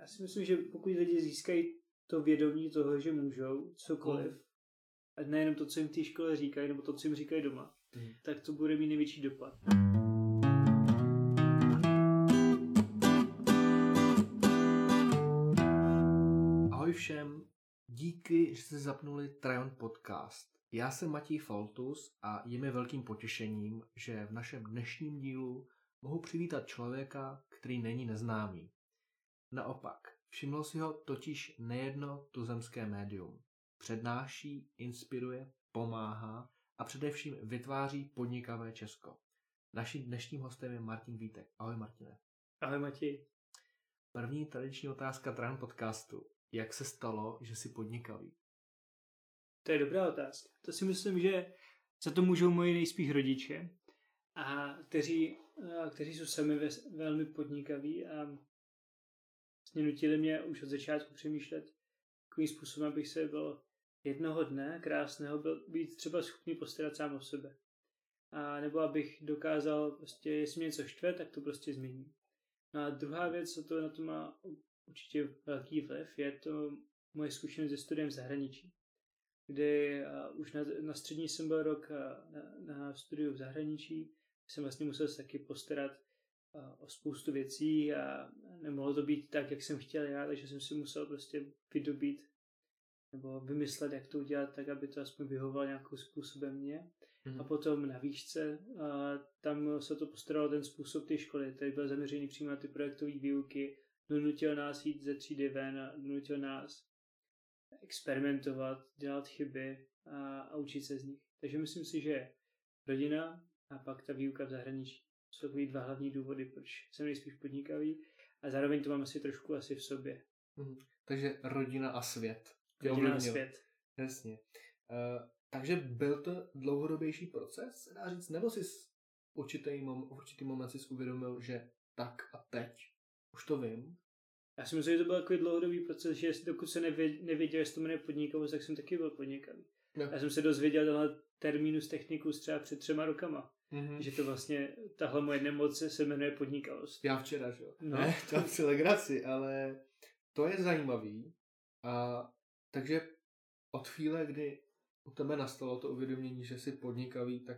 Já si myslím, že pokud lidi získají to vědomí toho, že můžou cokoliv, mm. a nejenom to, co jim v té škole říkají, nebo to, co jim říkají doma, mm. tak to bude mít největší dopad. Ahoj všem, díky, že jste zapnuli Tryon Podcast. Já jsem Matěj Faltus a je mi velkým potěšením, že v našem dnešním dílu mohu přivítat člověka, který není neznámý. Naopak, všiml si ho totiž nejedno tuzemské médium. Přednáší, inspiruje, pomáhá a především vytváří podnikavé Česko. Naším dnešním hostem je Martin Vítek. Ahoj Martine. Ahoj Matěj. První tradiční otázka Tran podcastu. Jak se stalo, že jsi podnikavý? To je dobrá otázka. To si myslím, že za to můžou moji nejspíš rodiče, a kteří, kteří jsou sami ve, velmi podnikaví a vlastně nutili mě už od začátku přemýšlet takovým způsobem, abych se byl jednoho dne krásného byl, být třeba schopný postarat sám o sebe. A nebo abych dokázal prostě, jestli mě něco štve, tak to prostě změním. No a druhá věc, co to na to má určitě velký vliv, je to moje zkušenost ze studiem v zahraničí, kdy už na, na střední jsem byl rok na, na studiu v zahraničí, jsem vlastně musel se taky postarat o spoustu věcí a nemohlo to být tak, jak jsem chtěl já, takže jsem si musel prostě vydobít nebo vymyslet, jak to udělat tak, aby to aspoň vyhovovalo nějakým způsobem mě. Mm-hmm. A potom na výšce, a tam se to postaralo ten způsob té školy, který byl zaměřený přímo na ty projektové výuky, donutil nás jít ze třídy ven donutil nás experimentovat, dělat chyby a, a učit se z nich. Takže myslím si, že rodina a pak ta výuka v zahraničí jsou takový dva hlavní důvody, proč jsem nejspíš podnikavý a zároveň to mám asi trošku asi v sobě. Mm. Takže rodina a svět. Rodina a svět. Jasně. Uh, takže byl to dlouhodobější proces, dá říct, nebo jsi určitý, mom, určitý moment si uvědomil, že tak a teď už to vím? Já si myslím, že to byl takový dlouhodobý proces, že dokud se nevěděl, jestli to jmenuje podnikavost, tak jsem taky byl podnikavý. No. Já jsem se dozvěděl tenhle terminus technicus třeba před třema rokama. Mm-hmm. Že to vlastně, tahle moje nemoc se jmenuje podnikavost. Já včera, že jo? No. Ne, to si legraci, ale to je zajímavý. A takže od chvíle, kdy u tebe nastalo to uvědomění, že jsi podnikavý, tak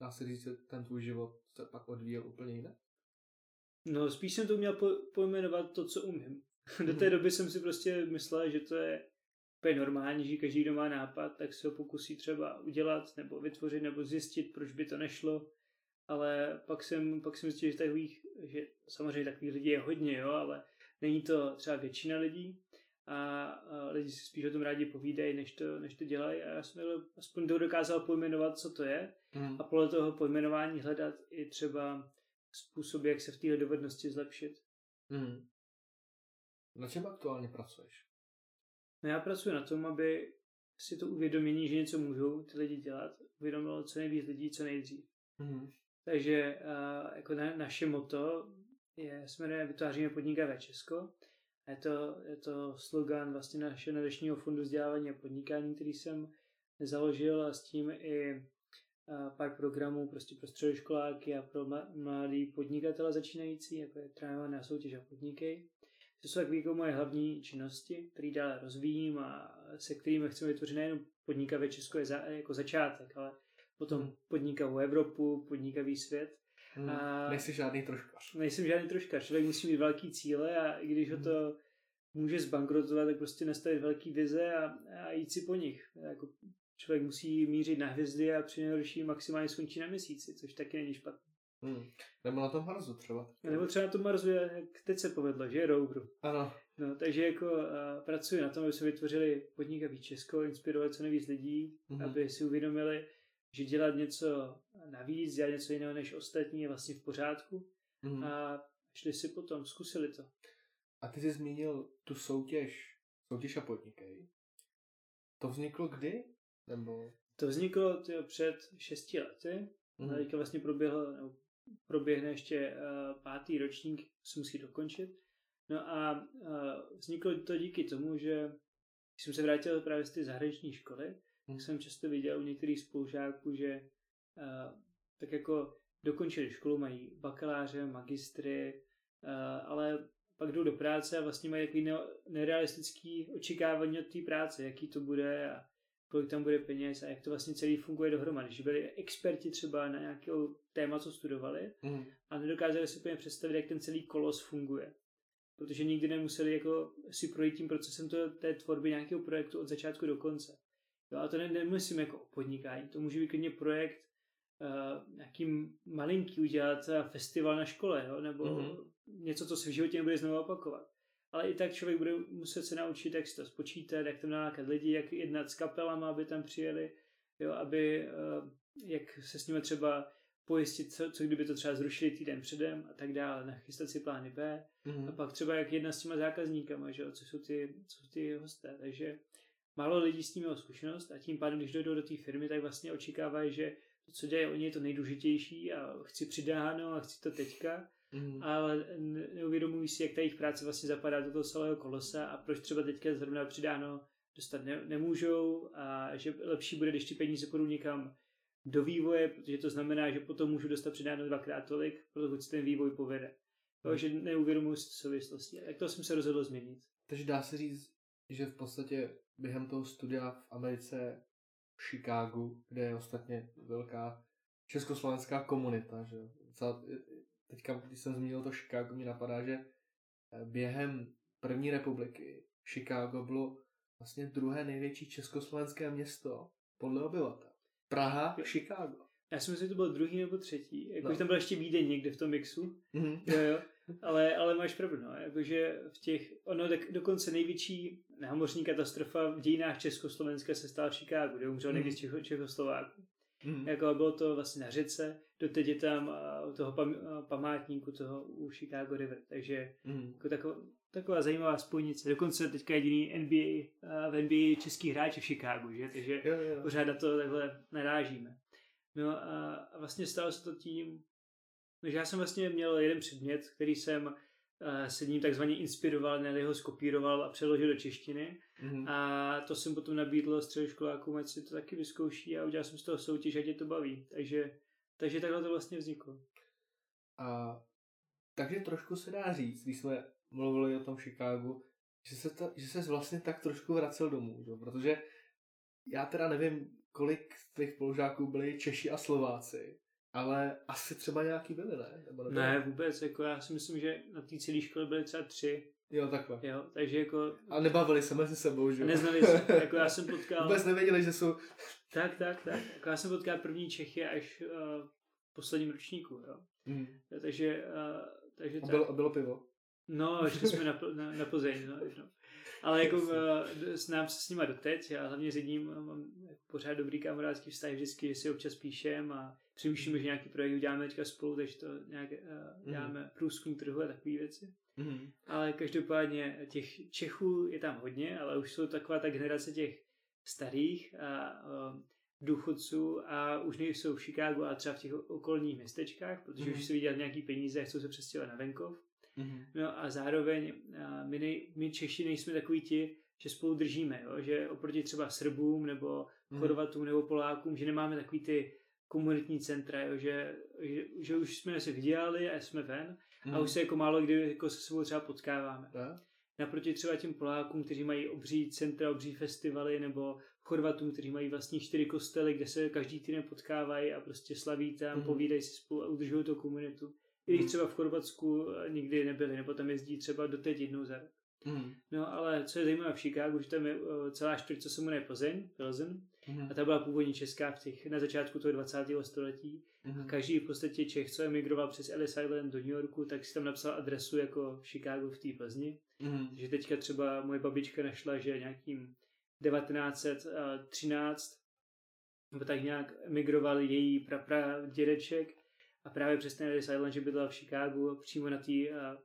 dá se říct, že ten tvůj život se pak odvíjel úplně jinak? No, spíš jsem to měl po, pojmenovat to, co umím. Do té mhm. doby jsem si prostě myslel, že to je úplně normální, že každý, kdo má nápad, tak se ho pokusí třeba udělat nebo vytvořit nebo zjistit, proč by to nešlo. Ale pak jsem, pak jsem zjistil, že takových, že samozřejmě takových lidí je hodně, jo, ale není to třeba většina lidí a, a lidi si spíš o tom rádi povídají, než to, než to dělají a já jsem aspoň to dokázal pojmenovat, co to je mm. a podle toho pojmenování hledat i třeba způsoby, jak se v téhle dovednosti zlepšit. Mm. Na čem aktuálně pracuješ? No já pracuji na tom, aby si to uvědomění, že něco můžou ty lidi dělat, uvědomilo co nejvíc lidí, co nejdřív. Mm. Takže uh, jako na, naše moto je, jsme vytváříme podnikavé Česko. Je to, je to slogan vlastně našeho nadačního fondu vzdělávání a podnikání, který jsem založil a s tím i pár programů prostě pro středoškoláky a pro mladý podnikatele začínající, jako je trénovaná soutěž a podnikej. To jsou takové jako moje hlavní činnosti, které dále rozvíjím a se kterými chceme vytvořit nejen podnikavé Česko je za, jako začátek, ale potom hmm. podnikavou Evropu, podnikavý svět. Hmm. A nejsi žádný troškař. Nejsem žádný troškař. Člověk musí mít velký cíle a i když hmm. ho to může zbankrotovat, tak prostě nastavit velký vize a, a jít si po nich. Jako člověk musí mířit na hvězdy a při nejhorší maximálně skončí na měsíci, což taky není špatné. Hmm. Nebo na tom Marsu třeba. Nebo třeba na tom Marsu, jak teď se povedlo, že je Roveru. Ano. No, takže jako uh, pracuji na tom, aby se vytvořili podnikavý Česko, inspirovat co nejvíc lidí, mm-hmm. aby si uvědomili, že dělat něco navíc, dělat něco jiného než ostatní je vlastně v pořádku mm-hmm. a šli si potom, zkusili to. A ty jsi zmínil tu soutěž, soutěž a podnikej. To vzniklo kdy? Nebo... To vzniklo tyjo, před šesti lety. Mm-hmm. Teďka vlastně proběhlo, nebo proběhne ještě uh, pátý ročník, se musí dokončit. No a uh, vzniklo to díky tomu, že když jsem se vrátil právě z té zahraniční školy, hmm. tak jsem často viděl u některých spolužáků, že uh, tak jako dokončili školu, mají bakaláře, magistry, ale pak jdou do práce a vlastně mají takový nerealistický očekávání od té práce, jaký to bude a kolik tam bude peněz a jak to vlastně celý funguje dohromady. Že byli experti třeba na nějakého téma, co studovali mm. a nedokázali si úplně představit, jak ten celý kolos funguje. Protože nikdy nemuseli jako si projít tím procesem to, té tvorby nějakého projektu od začátku do konce. Jo, a to ne, nemyslím jako podnikání, to může být klidně projekt uh, nějaký malinký udělat festival na škole, jo, nebo mm-hmm. něco, co se v životě nebude znovu opakovat ale i tak člověk bude muset se naučit, jak si to spočítat, jak tam nalákat lidi, jak jednat s kapelama, aby tam přijeli, jo, aby, eh, jak se s nimi třeba pojistit, co, co kdyby to třeba zrušili týden předem a tak dále, nachystat si plány B. Mm-hmm. a pak třeba jak jedna s těma zákazníkama, že jo, co jsou ty, co jsou ty hosté, takže málo lidí s tím mělo zkušenost a tím pádem, když dojdou do té firmy, tak vlastně očekávají, že to, co dělají oni, je to nejdůležitější a chci přidáno a chci to teďka mm. ale neuvědomují si, jak ta jejich práce vlastně zapadá do toho celého kolosa a proč třeba teďka zrovna přidáno dostat ne, nemůžou a že lepší bude, když ty peníze půjdou někam do vývoje, protože to znamená, že potom můžu dostat přidáno dvakrát tolik, protože se ten vývoj povede. Mm. že neuvědomuji si souvislosti. Tak to jsem se rozhodl změnit. Takže dá se říct, že v podstatě během toho studia v Americe v Chicagu, kde je ostatně velká československá komunita, že teďka, když jsem zmínil to Chicago, mi napadá, že eh, během první republiky Chicago bylo vlastně druhé největší československé město podle obyvatel. Praha, Chicago. Já si myslím, že to bylo druhý nebo třetí. Jakože no. tam byl ještě Vídeň někde v tom mixu. Mm-hmm. Jo, jo. Ale, ale máš pravdu, no. Jakože v těch, ono tak dokonce největší námořní katastrofa v dějinách Československa se stala v Chicagu, kde umřel mm-hmm. nejvíc Čecho, Čechoslováků. Mm. Jako bylo to vlastně na řece, doteď je tam u toho pam, památníku toho u Chicago River, takže mm. jako taková, taková zajímavá spojnice. Dokonce teďka jediný NBA, v NBA český hráč v Chicagu, že? takže jo, jo. pořád na to takhle narážíme. No a vlastně stalo se to tím, že já jsem vlastně měl jeden předmět, který jsem se ním takzvaně inspiroval, ne ho skopíroval a přeložil do češtiny. Mm-hmm. A to jsem potom nabídl středoškolákům, ať si to taky vyzkouší a udělal jsem z toho soutěž, ať je to baví. Takže, takže takhle to vlastně vzniklo. A, takže trošku se dá říct, když jsme mluvili o tom Chicagu, že se, ta, že se vlastně tak trošku vracel domů, že? protože já teda nevím, kolik těch spolužáků byli Češi a Slováci, ale asi třeba nějaký byly, ne? Nebo ne, vůbec, jako já si myslím, že na té celé škole byly třeba tři. Jo, takhle. Jo, takže jako... A nebavili se mezi sebou, že jo? Neznali se, jako já jsem potkal... Vůbec nevěděli, že jsou... Tak, tak, tak. Jako já jsem potkal první Čechy až uh, v posledním ročníku, jo. Mm. jo takže, uh, takže a bylo, a bylo pivo? No, šli jsme na, na, na Plzeň, no, no. Ale jako uh, znám se s nima doteď, já hlavně s jedním mám pořád dobrý kamarádský vztah vždycky, že si občas píšem a přemýšlíme, že nějaký projekt uděláme teďka spolu, takže to nějak uh, děláme mm. průzkum trhu a takové věci. Mm. Ale každopádně těch Čechů je tam hodně, ale už jsou taková ta generace těch starých a uh, důchodců a už nejsou v Chicagu a třeba v těch okolních městečkách, protože mm. už si viděli nějaký peníze a chcou se přestěhovat na venkov. Mm. No a zároveň a my, nej, my Češi nejsme takový ti, že spolu držíme, jo? že oproti třeba Srbům nebo mm. Chorvatům nebo Polákům, že nemáme takový ty komunitní centra, jo? Že, že, že, už jsme se vydělali a jsme ven mm. a už se jako málo kdy jako se sebou třeba potkáváme. Yeah. Naproti třeba těm Polákům, kteří mají obří centra, obří festivaly, nebo Chorvatům, kteří mají vlastní čtyři kostely, kde se každý týden potkávají a prostě slaví tam, mm. povídají si spolu a udržují tu komunitu. I když třeba v Chorvatsku nikdy nebyli, nebo tam jezdí třeba doteď jednou za rok. Mm. No ale co je zajímavé v Chicagu, že tam je uh, celá čtvrť, co se jmenuje Plzeň, Pilzen, mm. a ta byla původně česká v těch, na začátku toho 20. století. Mm. A každý v podstatě Čech, co emigroval přes Ellis Island do New Yorku, tak si tam napsal adresu jako v Chicagu v té Plzni. Mm. Takže teďka třeba moje babička našla, že nějakým 1913 nebo tak nějak emigroval její prapra dědeček a právě přes ten Ellis Island, že bydlela v Chicagu, přímo na té,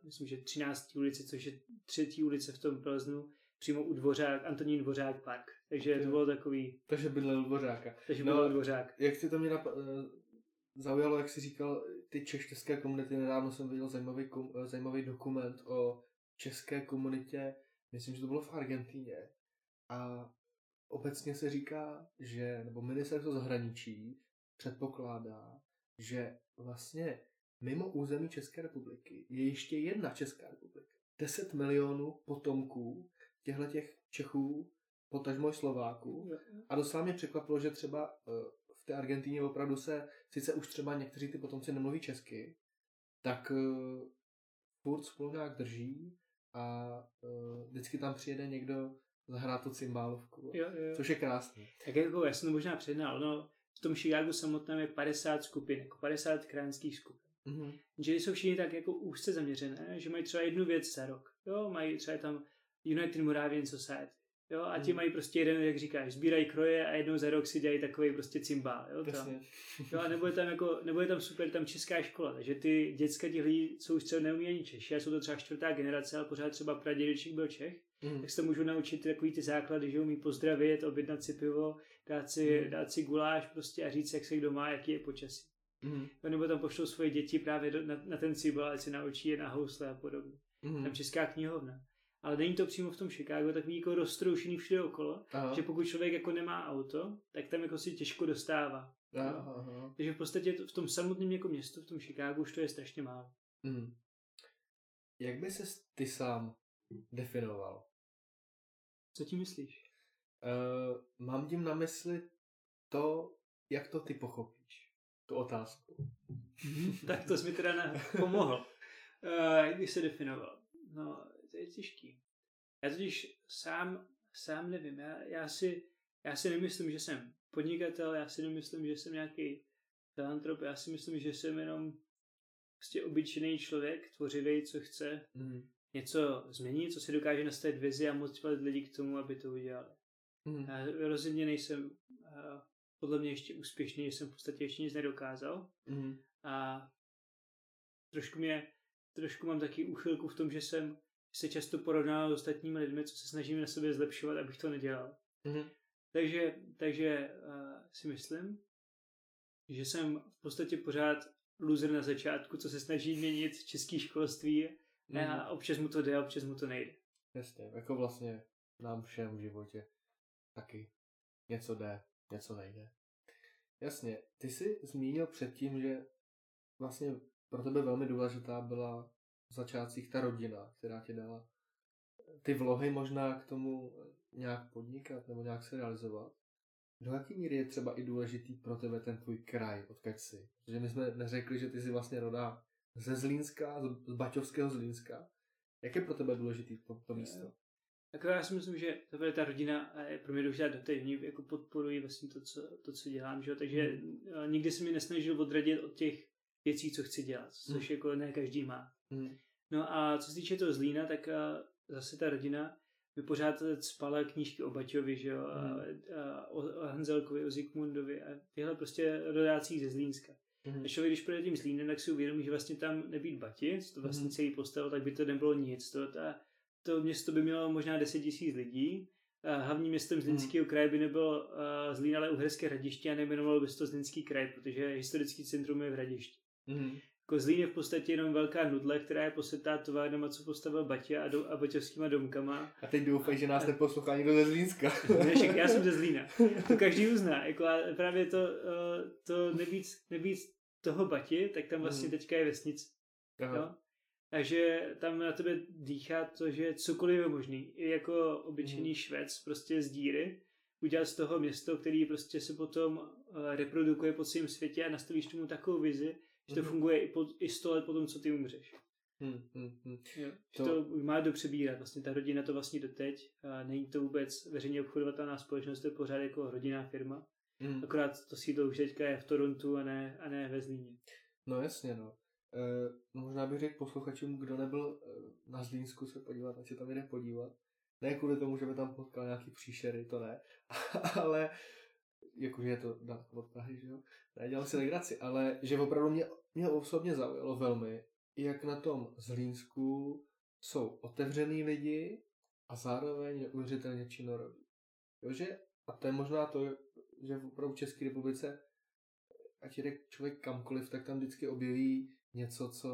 myslím, že 13. ulici, což je třetí ulice v tom Plznu, přímo u Dvořák, Antonín Dvořák Park. Takže to bylo takový... Takže bydlel Dvořáka. Takže no, bydlel Dvořák. Jak si to mě nap- eh, zaujalo, jak jsi říkal, ty české komunity, nedávno jsem viděl zajímavý, kom- zajímavý dokument o české komunitě, myslím, že to bylo v Argentíně. A obecně se říká, že, nebo ministerstvo zahraničí předpokládá, že vlastně mimo území České republiky je ještě jedna Česká republika. 10 milionů potomků těchto těch Čechů, potažmo Slováků. A docela mě překvapilo, že třeba eh, v té Argentíně opravdu se, sice už třeba někteří ty potomci nemluví česky, tak uh, furt spolu nějak drží a uh, vždycky tam přijede někdo zahrát tu cymbálovku, Jo, jo. což je krásný. Tak jako já jsem to možná přednal, no, v tom Chicagu samotném je 50 skupin, jako 50 krajinských skupin. Mm-hmm. Že jsou všichni tak jako úzce zaměřené, že mají třeba jednu věc za rok. Jo, mají třeba tam United Moravian Society. Jo, a ti Mhm. mají prostě jeden, jak říkáš, sbírají kroje a jednou za rok si dělají takový prostě cymbál. Jo, tam. Jo, a nebo je tam jako, nebo je tam super tam česká škola, takže ty děcka těch lidí jsou už třeba neumí ani Češi, a jsou to třeba čtvrtá generace, ale pořád třeba pradědečník byl Čech, Mm. tak se můžu naučit ty takový ty základy, že umí pozdravit, objednat si pivo, dát si, Mhm. dát si guláš prostě a říct, jak se kdo má, jaký je počasí. Mm. Jo, nebo tam pošlou svoje děti právě do, na, na ten cymbal, ať si naučí je na housle a podobně. Mm. Tam česká knihovna. Ale není to přímo v tom Chicagu, takový jako roztroušený všude okolo, Aha. že pokud člověk jako nemá auto, tak tam jako si těžko dostává. Aha, aha. Takže v podstatě v tom samotném jako městu, v tom Chicagu už to je strašně málo. Mm. Jak by se ty sám definoval? Co ti myslíš? Uh, mám tím na mysli to, jak to ty pochopíš. Tu otázku. tak to jsi mi teda pomohl. Uh, jak bych se definoval? No, to je těžký. Já totiž sám, sám nevím. Já, já, si, já si nemyslím, že jsem podnikatel, já si nemyslím, že jsem nějaký filantrop, já si myslím, že jsem jenom prostě obyčejný člověk, tvořivý, co chce Mm. něco změnit, co si dokáže nastavit vizi a motivovat lidi k tomu, aby to udělali. Mm. Já rozhodně nejsem podle mě ještě úspěšný, že jsem v podstatě ještě nic nedokázal. Mm. A trošku mě, trošku mám taky úchylku v tom, že jsem se často porovnával s ostatními lidmi, co se snažím na sobě zlepšovat, abych to nedělal. Mm. Takže, takže uh, si myslím, že jsem v podstatě pořád loser na začátku, co se snaží měnit český školství Mm. a občas mu to jde, občas mu to nejde. Jasně, jako vlastně nám všem v životě taky něco jde, něco nejde. Jasně, ty jsi zmínil předtím, že vlastně pro tebe velmi důležitá byla v začátcích ta rodina, která ti dala ty vlohy možná k tomu nějak podnikat nebo nějak se realizovat. Do jaké míry je třeba i důležitý pro tebe ten tvůj kraj, odkud jsi? Protože my jsme neřekli, že ty jsi vlastně rodá ze Zlínska, z Baťovského Zlínska. Jak je pro tebe důležitý to, to místo? Jako já si myslím, že to ta rodina je pro mě důležitá do té, oni jako podporují vlastně to, co, to, co dělám, že takže mm. nikdy se mi nesnažil odradit od těch věcí, co chci dělat, což Mm. jako ne každý má. Mm. No a co se týče toho Zlína, tak zase ta rodina mi pořád spala knížky o Baťovi, že jo, a, a, o, o Hanzelkovi, o Zikmundovi a tyhle prostě rodácích ze Zlínska. Mm. A člověk, když projde tím Zlínem, tak si uvědomí, že vlastně tam nebýt Bati, to vlastně Mhm. celý postavil, tak by to nebylo nic. To, ta, to město by mělo možná 10 tisíc lidí. A hlavním městem Zlínského kraje by nebylo uh, Zlín, ale Uherské hradiště a nejmenovalo by se to Zlínský kraj, protože historický centrum je v Hradišti. Mm. Jako Zlín je v podstatě jenom velká nudle, která je posetá továrnama, co postavil Baťa a, do, a baťovskýma domkama. A teď doufej, že nás neposlouchá někdo ze Zlínska. Ne, však já jsem ze Zlína. To každý uzná. Jako a právě to, uh, to nebýt, nebýt toho Bati, tak tam vlastně Mhm. teďka je vesnice. Aha. Jo? Takže tam na tebe dýchá to, že cokoliv je možný. I jako obyčejný Mhm. švec prostě z díry udělat z toho město, který prostě se potom uh, reprodukuje po celém světě a nastavíš tomu takovou vizi, že to Mhm. funguje i, po, i 100 let potom, co ty umřeš. Hm, hm, hm. Jo? Že To- to, má kdo přebírat. Vlastně ta rodina to vlastně doteď. A není to vůbec veřejně obchodovatelná společnost, to je pořád jako rodinná firma. Hm. Akorát to sídlo už teďka je v Torontu a ne, a ne ve Zlíně. No jasně, no. E, možná bych řekl posluchačům, kdo nebyl e, na Zlínsku se podívat, ať se tam jde podívat. Ne kvůli tomu, že by tam potkal nějaký příšery, to ne. ale, jakože je to daleko od Prahy, že jo? Ne, dělám si legraci, ale že opravdu mě, mě osobně zaujalo velmi, jak na tom Zlínsku jsou otevřený lidi a zároveň neuvěřitelně činorodí. Jo, že, a to je možná to, že opravdu v České republice ať jde člověk kamkoliv, tak tam vždycky objeví něco, co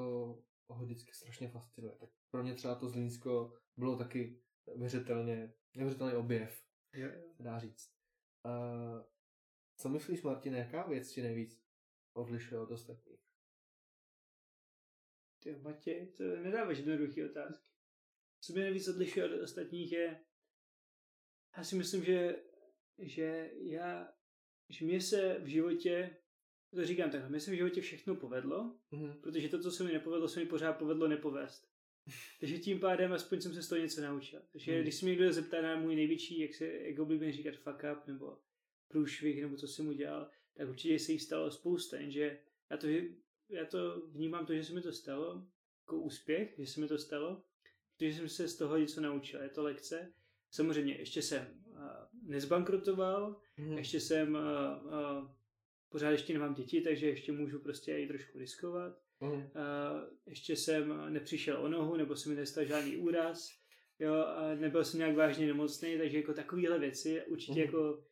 ho vždycky strašně fascinuje. Tak pro mě třeba to Zlínsko bylo taky neuvěřitelně, neuvěřitelný objev, se dá říct. A co myslíš, Martine, jaká věc ti nejvíc odlišuje od ostatních? Ty Matěj, to nedáváš jednoduchý otázky. co mě nejvíc odlišuje od ostatních je, já si myslím, že, že já, že mě se v životě, to říkám takhle, mě se v životě všechno povedlo, Mhm. protože to, co se mi nepovedlo, se mi pořád povedlo nepovést. Takže tím pádem aspoň jsem se z toho něco naučil. Takže Hmm. když se mě někdo zeptá na můj největší, jak se jak oblíbeně říkat fuck up, nebo průšvih, nebo co jsem udělal, tak určitě se jich stalo spousta, jenže já to, já to vnímám to, že se mi to stalo jako úspěch, že se mi to stalo, protože jsem se z toho něco naučil. Je to lekce. Samozřejmě ještě jsem uh, nezbankrotoval, Mhm. ještě jsem, uh, uh, pořád ještě nemám děti, takže ještě můžu prostě i trošku riskovat. Mhm. Uh, ještě jsem nepřišel o nohu, nebo se mi nestal žádný úraz, jo, a nebyl jsem nějak vážně nemocný, takže jako takovéhle věci určitě Mhm. jako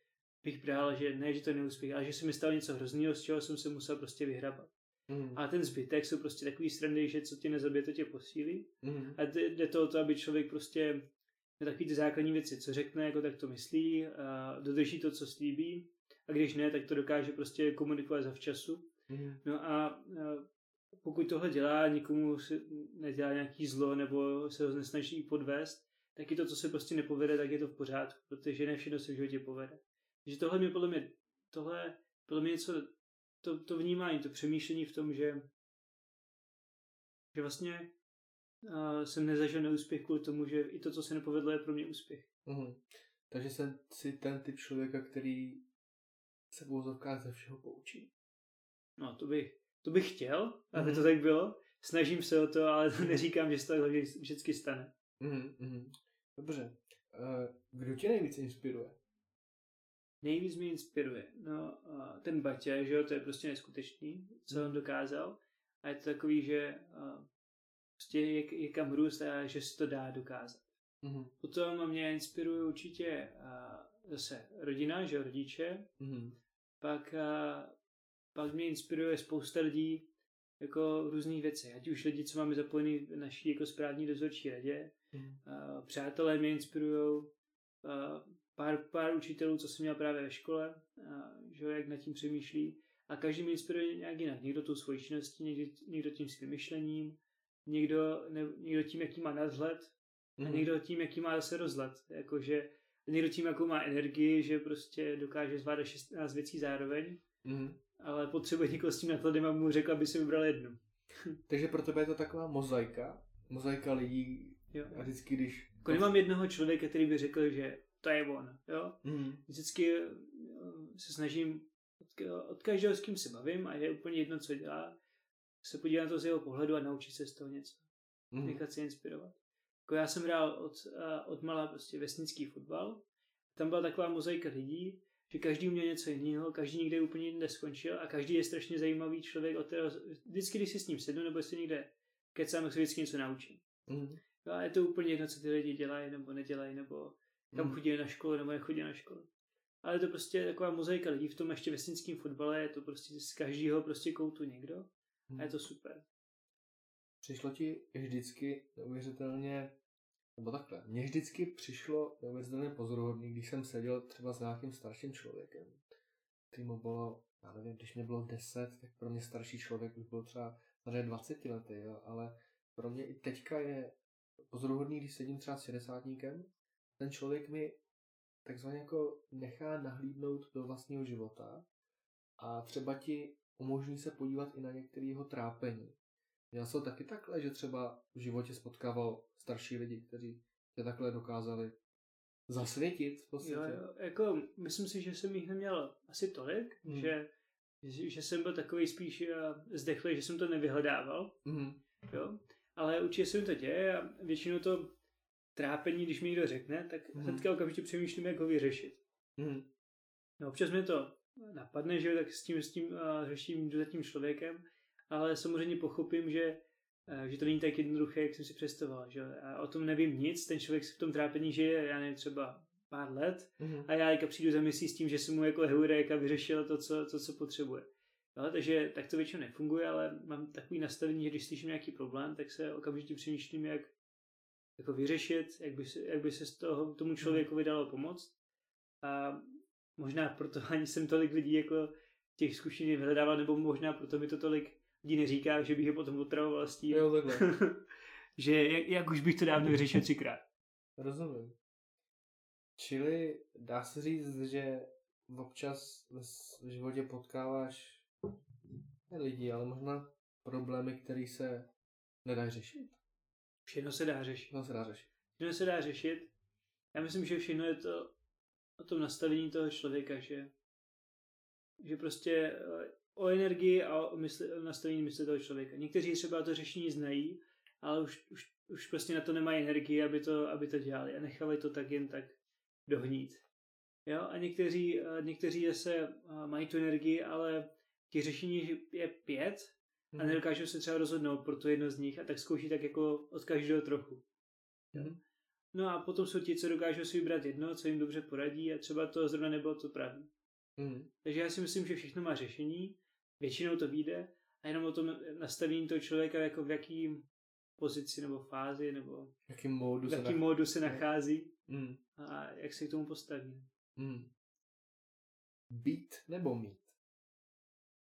bych bral, že ne, že to neúspěch, ale že se mi stalo něco hrozného, z čeho jsem se musel prostě vyhrabat. Mhm. A ten zbytek jsou prostě takový strandy, že co tě nezabije, to tě posílí. Mhm. A jde to o to, aby člověk prostě na takový ty základní věci, co řekne, jako tak to myslí, a dodrží to, co slíbí. A když ne, tak to dokáže prostě komunikovat zavčasu. Mhm. No a, pokud tohle dělá, nikomu si nedělá nějaký zlo nebo se ho nesnaží podvést, tak i to, co se prostě nepovede, tak je to v pořádku, protože ne všechno se v životě povede. Takže tohle mě podle mě, tohle podle mě něco, to, to vnímání, to přemýšlení v tom, že, že vlastně uh, jsem nezažil neúspěch kvůli tomu, že i to, co se nepovedlo, je pro mě úspěch. Mhm. Takže jsem si ten typ člověka, který se v úzovkách ze všeho poučí. No, to bych, to bych chtěl, aby Mhm. to tak bylo. Snažím se o to, ale neříkám, že se to vždycky stane. Mhm. Mhm. Dobře. Eh, Kdo tě nejvíc inspiruje? Nejvíc mě inspiruje. No, ten Baťa, že jo, to je prostě neskutečný, co on dokázal. A je to takový, že prostě je, je kam růst a že se to dá dokázat. Mhm. Potom mě inspiruje určitě zase rodina, že rodiče. Mhm. Pak, a, pak mě inspiruje spousta lidí jako různých věcí. Ať už lidi, co máme zapojený v naší jako správní dozorčí radě, Mhm. a přátelé mě inspirují, pár, pár učitelů, co jsem měl právě ve škole, a, že jo, jak nad tím přemýšlí. A každý mě inspiruje nějak jinak. Někdo tou svojí činností, někdo, někdo tím svým myšlením, někdo, ne, někdo tím, jaký má nadhled, a Mhm. někdo tím, jaký má zase rozhled. Jakože někdo tím, jakou má energii, že prostě dokáže zvládat 16 věcí zároveň, Mhm. ale potřebuje někoho s tím nadhledem a mu řekl, aby si vybral jednu. Takže pro tebe je to taková mozaika. Mozaika lidí. Jo. A vždycky, když... Jako nemám jednoho člověka, který by řekl, že to je on. Jo? Mhm. vždycky eh, se snažím od, každého, s kým se bavím a je úplně jedno, co dělá, se podívat na to z jeho pohledu a naučit se z toho něco. Mhm. Nechat se inspirovat. Jako já jsem hrál od, eh, od malá prostě vesnický fotbal. Tam byla taková mozaika lidí, že každý uměl něco jiného, každý někde úplně jinde skončil a každý je strašně zajímavý člověk, od kterého vždycky, když si s ním sednu nebo si někde kecám, tak se vždycky něco naučím. Mhm. Jo, a je to úplně jedno, co ty lidi dělají nebo nedělají, nebo kam Mhm. chodí na školu nebo nechodí na školu. Ale je to prostě taková mozaika lidí v tom ještě vesnickém fotbale, je to prostě z každého prostě koutu někdo a je to super. Přišlo ti vždycky neuvěřitelně, nebo takhle, mně vždycky přišlo neuvěřitelně pozoruhodný, když jsem seděl třeba s nějakým starším člověkem, který mu bylo, já nevím, když mě bylo 10, tak pro mě starší člověk už byl třeba tady 20 lety, jo, ale pro mě i teďka je pozoruhodný, když sedím třeba s 60 ten člověk mi takzvaně jako nechá nahlídnout do vlastního života a třeba ti umožní se podívat i na některé jeho trápení. Já jsem taky takhle, že třeba v životě spotkával starší lidi, kteří tě takhle dokázali zasvětit v podstatě. Jo, jo, jako myslím si, že jsem jich neměl asi tolik, Hmm. že, že, že jsem byl takový spíš eh, zdechlý, že jsem to nevyhledával, Mhm. jo. Ale určitě se mi to děje a většinou to trápení, když mi někdo řekne, tak Mhm. hnedka okamžitě přemýšlím, jak ho vyřešit. Mhm. No, občas mě to napadne, že tak s tím, s tím uh, řeším, jdu za tím člověkem, ale samozřejmě pochopím, že, uh, že to není tak jednoduché, jak jsem si představoval, že. A o tom nevím nic, ten člověk se v tom trápení žije, já nevím, třeba pár let Mhm. a já jako přijdu za měsíc s tím, že jsem mu jako heurek a vyřešil to, co, to, co potřebuje. No, takže tak to většinou nefunguje, ale mám takový nastavení, že když slyším nějaký problém, tak se okamžitě přemýšlím, jak jako vyřešit, jak by, se, jak by se z toho tomu člověku vydalo pomoct. A možná proto ani jsem tolik lidí jako těch zkušených vyhledával, nebo možná proto mi to tolik lidí neříká, že bych je potom otravoval s tím. Jo, takhle. že jak, jak už bych to dávno vyřešil třikrát. Rozumím. Čili dá se říct, že občas v životě potkáváš ne lidi, ale možná problémy, které se nedá řešit. Všechno se dá řešit. Všechno se dá řešit. Všechno se dá řešit. Já myslím, že všechno je to o tom nastavení toho člověka, že, že prostě eh, o energii a o, mysli, o nastavení mysli toho člověka. Někteří třeba to řešení znají, ale už, už, už prostě na to nemají energii, aby to, aby to dělali a nechali to tak jen tak dohnít. Jo? A někteří, někteří zase eh, mají tu energii, ale těch řešení je pět a mhm. nedokážou se třeba rozhodnout pro to jedno z nich a tak zkouší tak jako od každého trochu. Mm. No a potom jsou ti, co dokážou si vybrat jedno, co jim dobře poradí a třeba to zrovna nebylo to pravý. Mm. Takže já si myslím, že všechno má řešení, většinou to vyjde a jenom o tom nastavení toho člověka, jako v jaký pozici nebo fázi nebo jaký módu v jaký módu se nachází mm. a jak se k tomu postaví. Mm. Být nebo mít?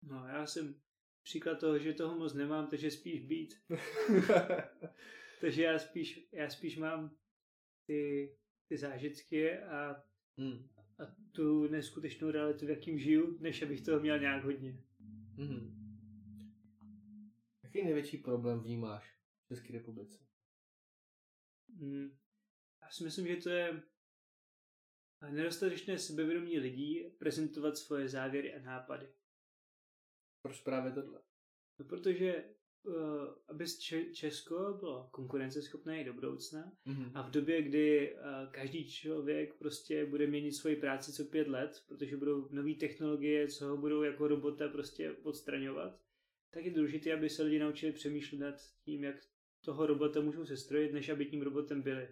No já jsem příklad toho, že toho moc nemám, takže spíš být. takže já spíš, já spíš mám ty, ty zážitky a, mm. a tu neskutečnou realitu, v jakým žiju, než abych toho měl nějak hodně. Mm. Jaký největší problém vnímáš v České republice? Mm. Já si myslím, že to je nedostatečné sebevědomí lidí prezentovat svoje závěry a nápady. Proč právě tohle? No, protože aby Česko bylo konkurenceschopné i do budoucna mm-hmm. a v době, kdy uh, každý člověk prostě bude měnit svoji práci co pět let, protože budou nové technologie, co ho budou jako robota prostě odstraňovat, tak je důležité, aby se lidi naučili přemýšlet nad tím, jak toho robota můžou sestrojit, než aby tím robotem byli.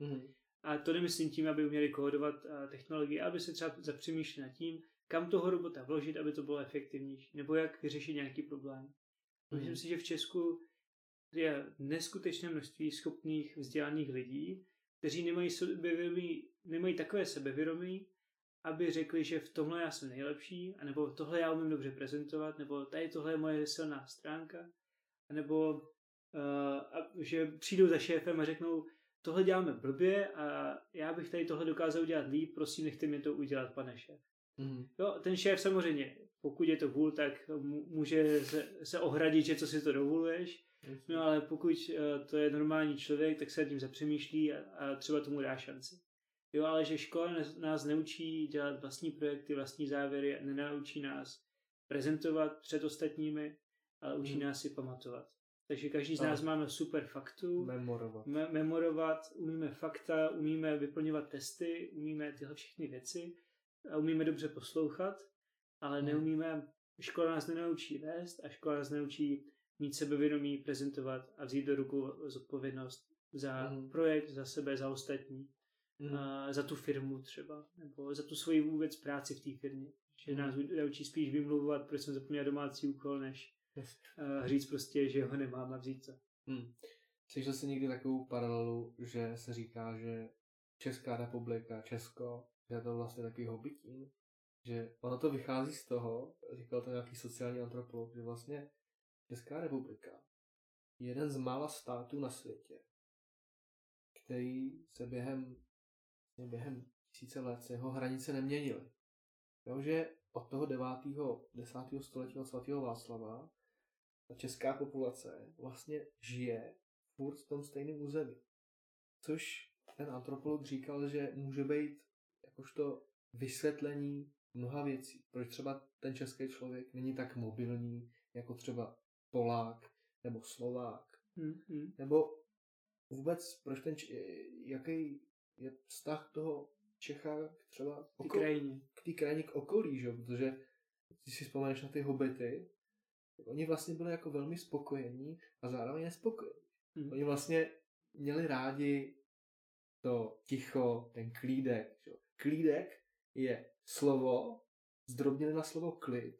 Mm-hmm. A to nemyslím tím, aby uměli kódovat uh, technologie, aby se třeba zapřemýšleli nad tím, kam toho robota vložit, aby to bylo efektivnější, nebo jak vyřešit nějaký problém. Myslím si, že v Česku je neskutečné množství schopných vzdělaných lidí, kteří nemají, sebevědomí, nemají takové sebevědomí, aby řekli, že v tomhle já jsem nejlepší, anebo tohle já umím dobře prezentovat, nebo tady tohle je moje silná stránka, nebo uh, že přijdou za šéfem a řeknou, tohle děláme blbě a já bych tady tohle dokázal udělat líp, prosím, nechte mi to udělat, pane šéf. Mm. Jo, ten šéf samozřejmě, pokud je to vůl, tak může se, se ohradit, že co si to dovoluješ, no ale pokud uh, to je normální člověk, tak se tím zapřemýšlí a, a třeba tomu dá šanci. Jo, ale že škola nás neučí dělat vlastní projekty, vlastní závěry, nenaučí nás prezentovat před ostatními, ale učí mm. nás si pamatovat. Takže každý z nás a. máme super faktu. Memorovat. Me- memorovat, umíme fakta, umíme vyplňovat testy, umíme tyhle všechny věci a umíme dobře poslouchat, ale hmm. neumíme, škola nás nenaučí vést a škola nás nenaučí mít sebevědomí, prezentovat a vzít do ruku zodpovědnost za hmm. projekt, za sebe, za ostatní, hmm. a za tu firmu třeba, nebo za tu svoji vůbec práci v té firmě. Že hmm. nás naučí spíš vymlouvat, proč jsem zapomněl domácí úkol, než uh, říct prostě, že ho nemám a vzít to. Hmm. Slyšel jsi někdy takovou paralelu, že se říká, že Česká republika, Česko že je to vlastně takový hobbytín, že ono to vychází z toho, říkal to nějaký sociální antropolog, že vlastně Česká republika je jeden z mála států na světě, který se během, během tisíce let se jeho hranice neměnily. Jo, že od toho 9. 10. století od svatého Václava ta česká populace vlastně žije furt v tom stejném území. Což ten antropolog říkal, že může být jakožto vysvětlení mnoha věcí. Proč třeba ten český člověk není tak mobilní jako třeba Polák nebo Slovák. Mm-hmm. Nebo vůbec, proč ten, jaký je vztah toho Čecha k třeba k té krajině. K té krajině, k okolí, že? protože když si vzpomeneš na ty hobity, oni vlastně byli jako velmi spokojení a zároveň nespokojení. Mm. Oni vlastně měli rádi to ticho, ten klídek. Že? Klídek je slovo zdrobněné na slovo klid.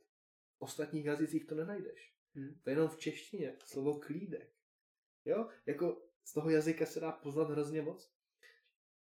V ostatních jazycích to nenajdeš. Hmm. To je jenom v češtině. Slovo klídek. Jo? Jako z toho jazyka se dá poznat hrozně moc.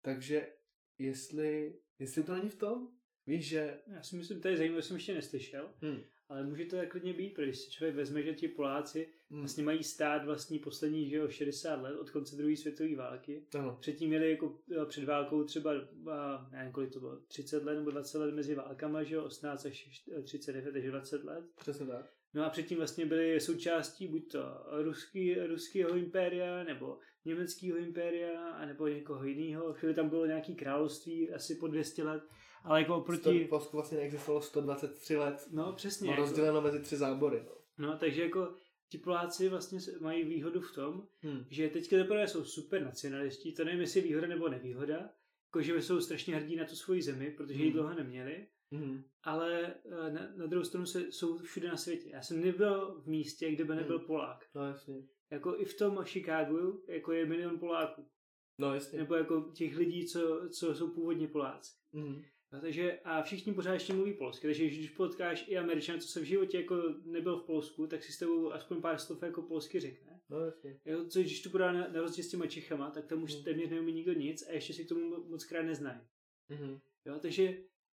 Takže jestli, jestli to není v tom, Víš, že... Já si myslím, to je zajímavé, jsem ještě neslyšel, Hmm. Ale může to tak klidně být, protože si člověk vezme, že ti Poláci Hmm. vlastně mají stát vlastní poslední, že jo, 60 let od konce druhé světové války. Ano. Předtím měli jako eh, před válkou třeba, a nevím, kolik to bylo, 30 let nebo 20 let mezi válkama, že jo, 18 až 39, takže 20 let. Přesně tak. No a předtím vlastně byli součástí buď to ruský, ruského impéria, nebo německého impéria, anebo někoho jiného. Chvíli tam bylo nějaký království, asi po 200 let, ale jako Proti... oproti... Polsku vlastně neexistovalo 123 let. No přesně. Jako, rozděleno mezi tři zábory. No. no takže jako ti Poláci vlastně mají výhodu v tom, Hmm. že teďka teprve jsou super nacionalisti, to nevím, jestli je výhoda nebo nevýhoda, jako že jsou strašně hrdí na tu svoji zemi, protože ji Hmm. dlouho neměli, Hmm. ale eh, na, na druhou stranu se, jsou všude na světě. Já jsem nebyl v místě, kde by nebyl Hmm. Polák. No jasně. Jako i v tom Chicagu, jako je milion Poláků. No jasně. Nebo jako těch lidí, co, co jsou původně Poláci. Hmm. No, takže a všichni pořád ještě mluví polsky, takže když potkáš i Američan, co se v životě jako nebyl v Polsku, tak si s tebou aspoň pár slov jako polsky řekne. No jasně. Jo, co když to podá na, na rozdíl s těma Čechama, tak tam už Hmm. téměř neumí nikdo nic a ještě si k tomu mo- moc krát neznají. Hmm. Jo, takže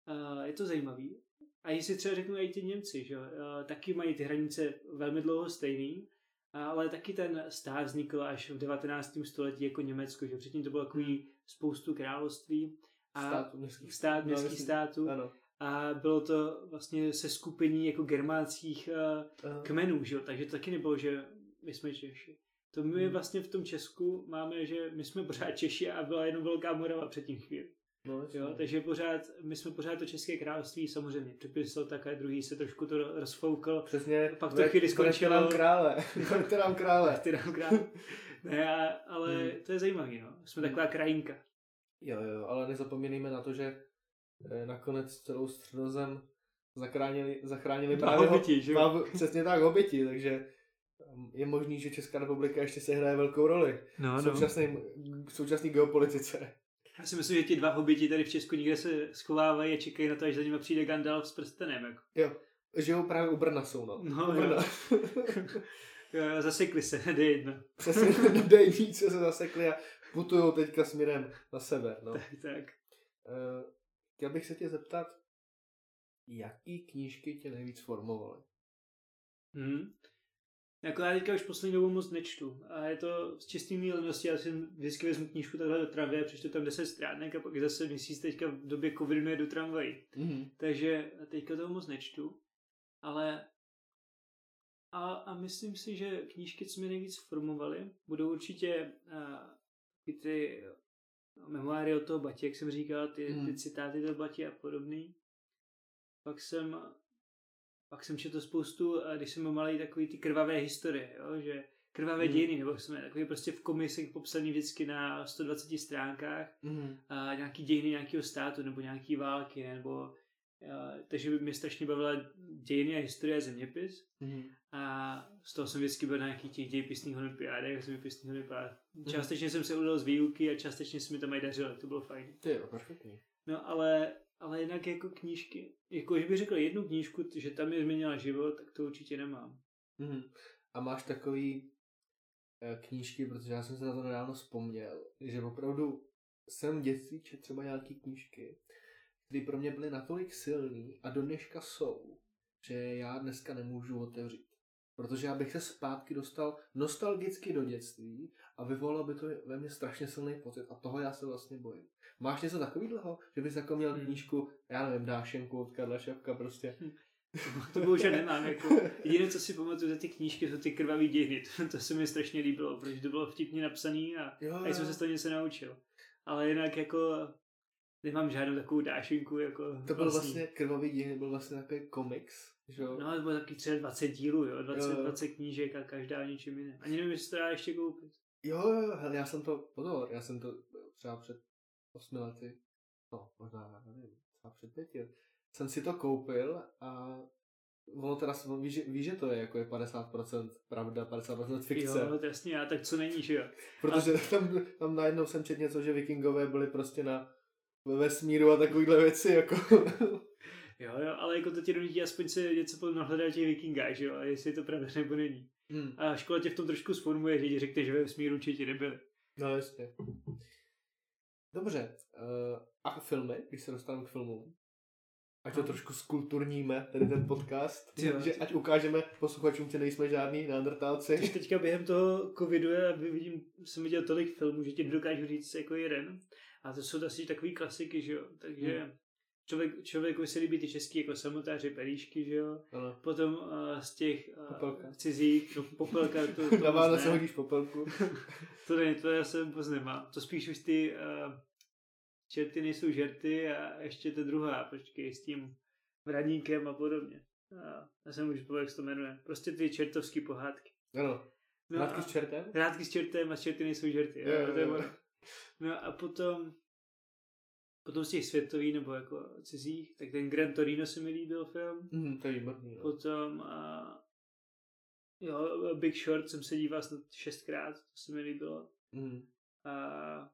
uh, je to zajímavý. A jestli třeba řeknu i ti Němci, že uh, taky mají ty hranice velmi dlouho stejný, ale taky ten stát vznikl až v 19. století jako Německo, že předtím to bylo takový spoustu království a Státu městských. stát, No, městských států Ano. a bylo to vlastně se skupení jako germánských uh, Aha. kmenů, že jo, takže to taky nebylo, že my jsme Češi. To my Hmm. vlastně v tom Česku máme, že my jsme pořád Češi a byla jenom Velká Morava předtím chvíli. No. Jo, takže pořád, my jsme pořád to České království samozřejmě připisal takhle, druhý se trošku to rozfoukl, Přesně. Pak to chvíli skončilo. nám krále. Nám krále. nám krát. Ne, ale Hmm. to je zajímavý, no. Jsme Hmm. taková krajinka. Jo, jo, ale nezapomínejme na to, že eh, nakonec celou středozem zachránili, zachránili právě hobiti, že jo? dva- přesně tak, hobiti, takže um, je možný, že Česká republika ještě se hraje velkou roli No, v současné, v současné geopolitice. Já si myslím, že ti dva hobiti tady v Česku někde se schovávají a čekají na to, až za nimi přijde Gandalf s prstenem. Jako. Jo, žijou právě u Brna jsou, no. No, u Brna. Jo, Zasekli se, D1. Přesně, dej víc, se zasekli a putujou teďka směrem na sever, no. Tak, tak. Uh, chtěl bych se tě zeptat, jaký knížky tě nejvíc formovaly? Hmm. Jako já teďka už poslední dobou moc nečtu. A je to z čistým mílenosti. Já si vždycky vezmu knížku takhle do tramvaje, přečtu tam 10 stránek a pak zase měsíc teďka v době covidu nejedu tramvají. Mm-hmm. Takže teďka toho moc nečtu. Ale a, a myslím si, že knížky, co mě nejvíc formovaly, budou určitě uh, ty memoáry od toho Batě, jak jsem říkal, ty, Hmm. ty citáty toho Batě a podobný. Pak jsem pak jsem četl spoustu, eh, když jsem byl malý, takový ty krvavé historie, jo? že krvavé Hmm. dějiny, nebo jsme takový prostě v komisech popsaný vždycky na 120 stránkách Mm-hmm. a nějaký dějiny nějakého státu nebo nějaký války, nebo takže by mě strašně bavila dějiny a historie a zeměpis Mm-hmm. a z toho jsem vždycky byl na nějakých těch dějpisných olympiádech, zeměpisných olympiádách. Částečně jsem se udal z výuky a částečně se mi tam aj dařilo, to bylo fajn. Ty jo, perfektní. No ale, ale jinak jako knížky, jako že bych řekl jednu knížku, že tam mi změnila život, tak to určitě nemám. Mm-hmm. A máš takový eh, knížky, protože já jsem se na to nedávno vzpomněl, že opravdu jsem dětství četl třeba nějaký knížky, které pro mě byly natolik silný a do dneška jsou, že já dneska nemůžu otevřít. Protože já bych se zpátky dostal nostalgicky do dětství a vyvolalo by to ve mně strašně silný pocit a toho já se vlastně bojím. Máš něco takového, že bys jako měl Hmm. knížku, já nevím, Dášenku od Karla Ševka prostě. To bohužel nemám. Jako, jediné, co si pamatuju za ty knížky, jsou ty krvavé dějiny. To, to se mi strašně líbilo, protože to bylo vtipně napsané a, Jo, a jsem se z toho něco naučil. Ale jinak jako nemám žádnou takovou dášinku. Jako To byl vlastně krvavý dějiny, byl vlastně takový komiks, že jo? No, to bylo taky třeba 20 dílů, jo, 20, Jo, jo. 20 knížek a každá o něčem jiném. Ani nevím, jestli to dá ještě koupit. Jo, jo, hele, já jsem to, pozor, já jsem to třeba před osmi lety, no, možná, nevím, třeba před pěti, jsem si to koupil a ono teda, víš, že- víš, že to je jako je 50% pravda, 50% fikce. Jo, to jasně, a tak co není, že jo. Protože tam, tam najednou jsem četl něco, že vikingové byli prostě na ve vesmíru a takovýhle věci, jako. Jo, jo, ale jako to tě donutí aspoň se něco potom nahledat o těch vikingách, že jo, a jestli je to pravda nebo není. hmm. A škola tě v tom trošku sformuje, že ti řekne, že ve smíru určitě nebyli. No jasně. Dobře. Uh, a filmy, když se dostanu k filmům? ať to trošku skulturníme, tady ten podcast, Jo. že ať ukážeme posluchačům, že nejsme žádní neandertálci. Když teďka během toho covidu já vidím, jsem viděl tolik filmů, že ti dokážu říct jako jeden. A to jsou asi takový klasiky, že jo. Takže Hmm. člověk, člověku se líbí ty český jako samotáři, pelíšky, že jo. Ano. Potom uh, z těch uh, Popelka. cizích, no popelka, to, to, Na Vánoce ne. hodíš popelku. to, ne, to já se moc nemám. To spíš už ty uh, čerty nejsou žerty a ještě ta druhá, počkej, s tím vraníkem a podobně. A já jsem už jak se to jmenuje. Prostě ty čertovský pohádky. Ano. No Hrátky a- s čertem? Hrátky s čertem a čerty nejsou žerty. Jo, Jo, jo, to je jo. No a potom potom z těch světových nebo jako cizích, tak ten Gran Torino se mi líbil film. Mhm, to je výborný. no. Potom a, jo, Big Short jsem se díval snad šestkrát, to se mi líbilo. Mhm. A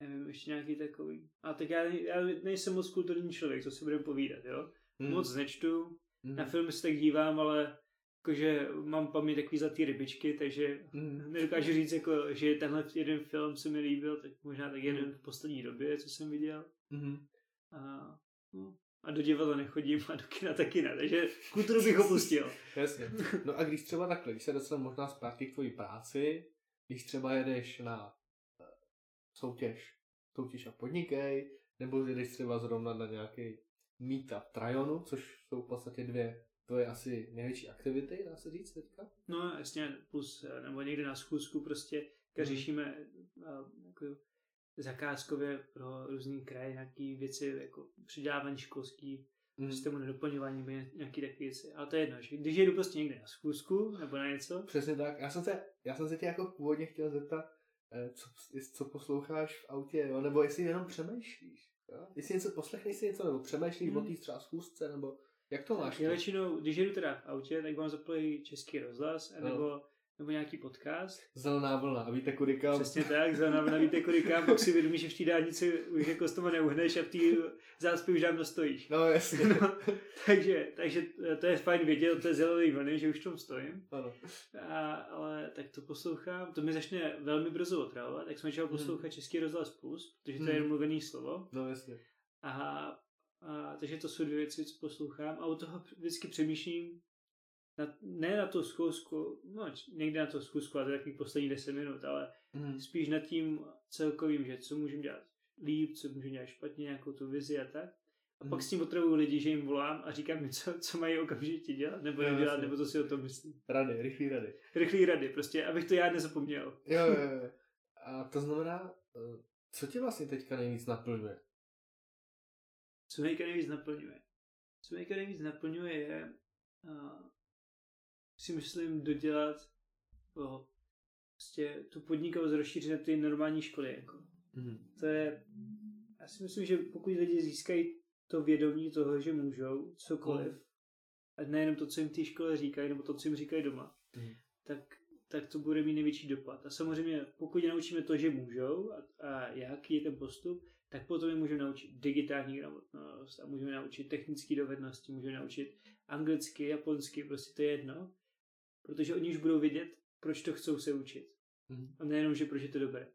nevím, ještě nějaký takový. A tak já, já nejsem moc kulturní člověk, co si budeme povídat, jo. Mhm. Moc nečtu, Mhm. na filmy se tak dívám, ale jakože mám paměť takový zlatý rybičky, takže Mhm. nedokážu říct, jako, že tenhle jeden film se mi líbil, tak možná tak jeden v poslední době, co jsem viděl. Mhm. A, no, a do divadla nechodím a do kina taky ne, takže kulturu bych opustil. Jasně. No a když třeba takhle, když se dostaneme možná zpátky k tvojí práci, když třeba jedeš na eh, soutěž, soutěž a podnikej, nebo jedeš třeba zrovna na nějaký meetup Trajonu, což jsou v podstatě dvě tvoje asi největší aktivity, dá se říct teďka? No jasně, plus, eh, nebo někde na schůzku prostě, když Mhm. řešíme a, jako zakázkově pro různý kraje nějaký věci, jako předávání školský, Mhm. systému nedoplňování nebo ně- nějaký takové věci. Ale to je jedno, že když jedu prostě někde na schůzku nebo na něco, Přesně tak. Já jsem se, já jsem se tě jako původně chtěl zeptat, eh, co, co posloucháš v autě, jo? nebo jestli jenom přemýšlíš. Jo? Jestli něco poslechneš si něco, nebo přemýšlíš Mhm. o té třeba schůzce, nebo jak to máš? já většinou, když jedu teda v autě, tak mám zaplý český rozhlas, No. nebo, nebo nějaký podcast. Zelená vlna, a víte kudy kam? Přesně tak, za nám navíte kolikám, pak si vědomí, že v té dálnici už jako z toho neuhneš a v té zácpě už dávno stojíš. No jasně. No, takže, takže to je fajn vědět od té zelené vlny, že už v tom stojím. ano. A, ale tak to poslouchám, to mi začne velmi brzo otravovat, tak jsem začal poslouchat Český rozhlas Plus, protože to je Hmm. mluvený slovo. No jasně. A, a, takže to jsou dvě věci, co poslouchám a u toho vždycky přemýšlím, na, ne na tu zkusku, no někde na tu zkusku, ale to je takových posledních 10 minut, ale Mhm. spíš nad tím celkovým, že co můžeme dělat líp, co můžeme dělat špatně, nějakou tu vizi a tak. A pak Mhm. s tím otravuju lidi, že jim volám a říkám jim, co, co mají okamžitě dělat, nebo Jo, jasně. nebo co si o tom myslí. Rady, rychlý rady. Rychlý rady, prostě, abych to já nezapomněl. Jo, jo, jo. A to znamená, eh, co tě vlastně teďka nejvíc naplňuje? Co mě nejvíc naplňuje? Co mě nejvíc naplňuje je, uh, si myslím, dodělat o, prostě tu podnikavost rozšířit na ty normální školy. Jako. Mhm. To je, já si myslím, že pokud lidi získají to vědomí toho, že můžou cokoliv, a nejenom to, co jim v té škole říkají, nebo to, co jim říkají doma, Mhm. tak, tak to bude mít největší dopad. A samozřejmě, pokud je naučíme to, že můžou a, a jaký je ten postup, tak potom je můžeme naučit digitální gramotnost a můžeme naučit technické dovednosti, můžeme naučit anglicky, japonsky, prostě to je jedno, protože oni už budou vědět, proč to chcou se učit. Mhm. A nejenom, že proč je to dobré.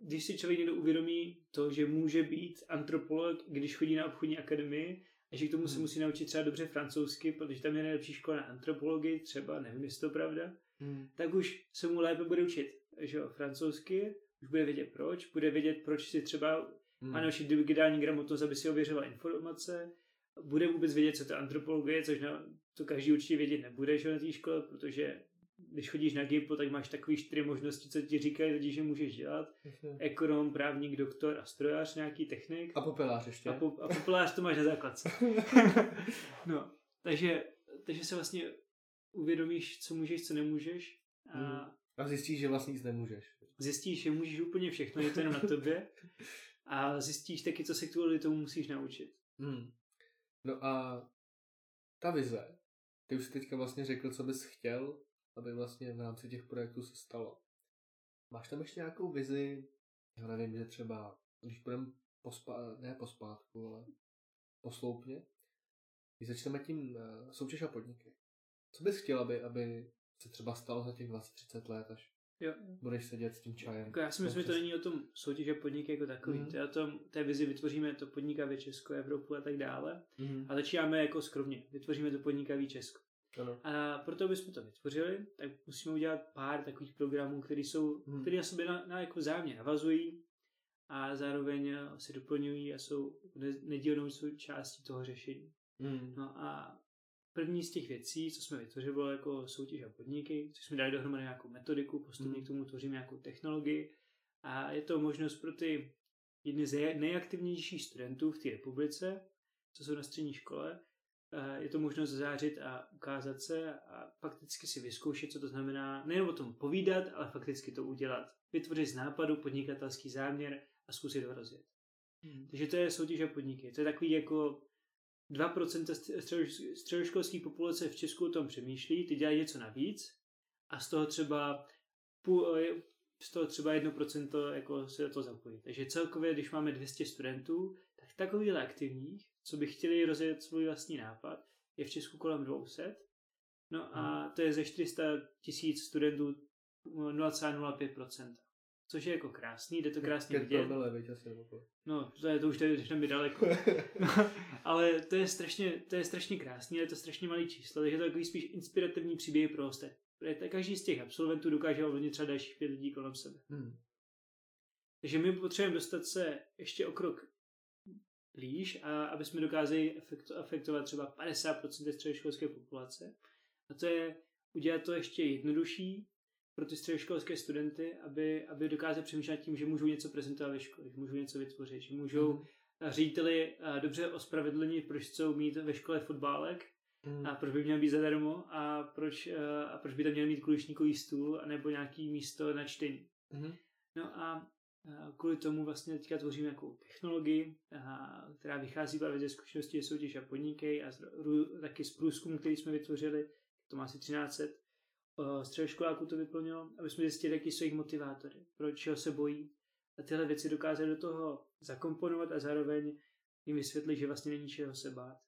Když si člověk někdo uvědomí to, že může být antropolog, když chodí na obchodní akademii, a že k tomu se Hmm. musí naučit třeba dobře francouzsky, protože tam je nejlepší škola na antropologii, třeba, nevím, jestli to pravda, Mhm. tak už se mu lépe bude učit že jo, francouzsky, už bude vědět proč, bude vědět, proč si třeba Mhm. má naučit digitální gramotnost, aby si ověřoval informace, bude vůbec vědět, co to je antropologie, což na, to každý určitě vědět nebude že na té škole, protože když chodíš na GIMPO, tak máš takové čtyři možnosti, co ti říkají lidi, že můžeš dělat. Jasně. Ekonom, právník, doktor a strojař, nějaký technik. A popelář ještě. A, po, a populář to máš na základce. no, takže, takže se vlastně uvědomíš, co můžeš, co nemůžeš a Mhm. A zjistíš, že vlastně nic nemůžeš. zjistíš, že můžeš úplně všechno, je to jenom na tobě a zjistíš taky, co se kvůli tomu musíš naučit. Hmm. No a ta vize, ty už jsi teďka vlastně řekl, co bys chtěl, aby vlastně v rámci těch projektů se stalo. Máš tam ještě nějakou vizi, já nevím, že třeba, když budeme pospa, ne pospátku, ale posloupně, když začneme tím uh, soutěž a podniky. Co bys chtěl, aby, aby se třeba stalo za těch 20-30 let, až Jo. Budeš sedět s tím čajem. Jako já si myslím, že to není o tom soutěže podniky jako takový. Mm. To je o tom, té vizi vytvoříme to podnikavě Česko, Evropu a tak dále. Mhm. A začínáme jako skromně. Vytvoříme to podnikavý Česko. Ano. A proto, aby jsme to vytvořili, tak musíme udělat pár takových programů, které jsou, Hmm. které na sobě na, na jako vzájemně navazují a zároveň se doplňují a jsou ne- nedílnou součástí toho řešení. Mhm. No a první z těch věcí, co jsme vytvořili, bylo jako soutěž a podniky, což jsme dali dohromady nějakou metodiku, postupně Hmm. k tomu tvoříme nějakou technologii a je to možnost pro ty jedny z nejaktivnějších studentů v té republice, co jsou na střední škole, eh, je to možnost zářit a ukázat se a fakticky si vyzkoušet, co to znamená, nejen o tom povídat, ale fakticky to udělat. Vytvořit z nápadu podnikatelský záměr a zkusit ho rozjet. Takže to je soutěž a podniky. To je takový jako 2% středoš- středoškolské populace v Česku o tom přemýšlí, ty dělají něco navíc a z toho třeba půl, eh, z toho třeba 1% jako se do toho zapojí. Takže celkově, když máme 200 studentů, tak takovýhle aktivních, co by chtěli rozjet svůj vlastní nápad, je v Česku kolem 200. No a to je ze 400 tisíc studentů 0,05%. Což je jako krásný, jde to krásně vidět. promile, viď, asi. No, to je to už teď mi daleko. ale to je, strašně, to je strašně krásný, ale je to strašně malý číslo, takže to je takový spíš inspirativní příběh pro ostatní. Protože ta- Každý z těch absolventů dokáže ovlivnit třeba dalších pět lidí kolem sebe. Mhm. Takže my potřebujeme dostat se ještě o krok blíž, a aby jsme dokázali efektu, afektovat třeba 50% středoškolské populace. A to je udělat to ještě jednodušší pro ty středoškolské studenty, aby, aby dokázali přemýšlet tím, že můžou něco prezentovat ve škole, že můžou něco vytvořit, že můžou Mhm. řediteli eh, dobře ospravedlnit, proč chcou mít ve škole fotbálek Mhm. a proč by měl být zadarmo a proč, eh, a proč by tam měl mít kulišníkový stůl nebo nějaký místo na čtení. Mhm. No a kvůli tomu vlastně teďka tvoříme nějakou technologii, která vychází právě ze zkušenosti soutěž a podniky a z, taky z průzkumu, který jsme vytvořili, to má asi 1300 o, středoškoláků to vyplnilo, aby jsme zjistili, jaký jsou jejich motivátory, proč čeho se bojí a tyhle věci dokázali do toho zakomponovat a zároveň jim vysvětlit, že vlastně není čeho se bát.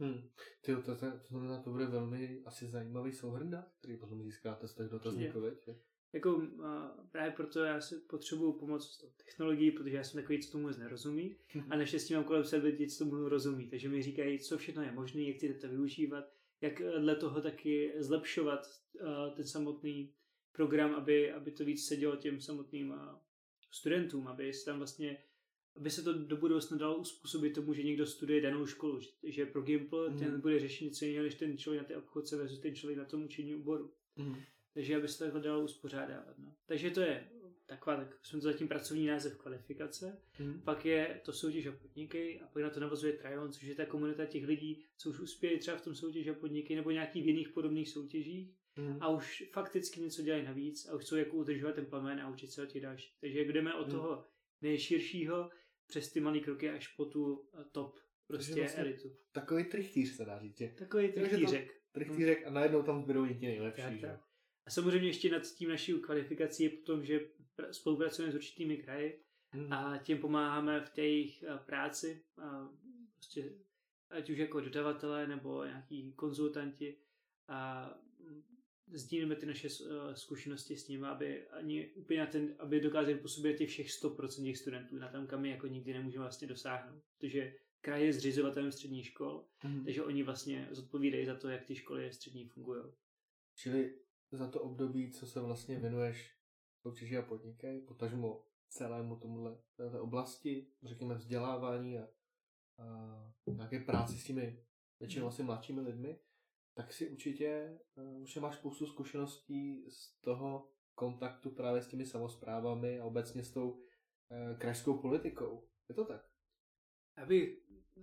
Hmm. Ty, to, to, to, to bude velmi asi zajímavý souhrn dat, který potom získáte z těch dotazníků? Jako a, právě proto já si potřebuju pomoc s tou technologií, protože já jsem takový, co tomu moc nerozumí. A naštěstí mám kolem sebe lidi, co tomu rozumí. Takže mi říkají, co všechno je možné, jak ty data využívat, jak eh, dle toho taky zlepšovat uh, ten samotný program, aby, aby to víc sedělo těm samotným uh, studentům, aby se tam vlastně aby se to do budoucna dalo uspůsobit tomu, že někdo studuje danou školu, že, pro Gimple Mhm. ten bude řešit něco jiného, než ten člověk na té obchodce versus ten člověk na tom učení oboru. Mhm. Takže aby se to dalo uspořádávat. No. Takže to je taková, tak jsme to zatím pracovní název kvalifikace. Mhm. Pak je to soutěž a podniky a pak na to navazuje Tryon, což je ta komunita těch lidí, co už uspěli třeba v tom soutěž a podniky nebo nějaký v jiných podobných soutěžích Mhm. a už fakticky něco dělají navíc a už chcou jako udržovat ten plamen a učit se od těch dalších. Takže jak jdeme od Hmm. toho nejširšího přes ty malé kroky až po tu eh, top, prostě Takže vlastně elitu. Takový trichtýř se dá říct, Takový trichtýřek. trichtýřek a najednou tam zbydou i ti nejlepší, Tak, že? tak. A samozřejmě ještě nad tím naší kvalifikací je potom, že spolupracujeme s určitými kraji Mhm. a tím pomáháme v té jejich eh, práci, a prostě, ať už jako dodavatelé nebo nějaký konzultanti a sdílíme ty naše eh, zkušenosti s nimi, aby ani úplně ten, aby dokázali působit těch všech 100% těch studentů na tam, kam my jako nikdy nemůžeme vlastně dosáhnout. Protože kraj je zřizovatelem středních škol, Mhm. takže oni vlastně zodpovídají za to, jak ty školy střední fungují. Čili za to období, co se vlastně věnuješ soutěži a podnikej, potažmo celému tomuhle této oblasti, řekněme vzdělávání a, a nějaké práci s těmi většinou asi mladšími lidmi, tak si určitě uh, už máš spoustu zkušeností z toho kontaktu právě s těmi samozprávami a obecně s tou uh, krajskou politikou. Je to tak? Já bych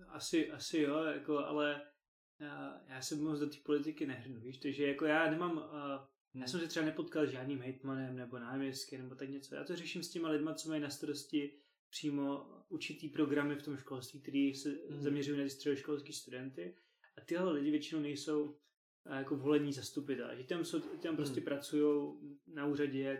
asi, asi jo, jako, ale já, já se moc do té politiky nehrnu, víš, takže jako já nemám, uh, já jsem se třeba nepotkal s žádným hejtmanem nebo náměstkem nebo tak něco, já to řeším s těma lidma, co mají na starosti přímo určitý programy v tom školství, který se Mhm. zaměřují na středoškolské studenty a tyhle lidi většinou nejsou eh, jako volení zastupitelé, že tam, jsou, tam prostě Mhm. pracují na úřadě, jak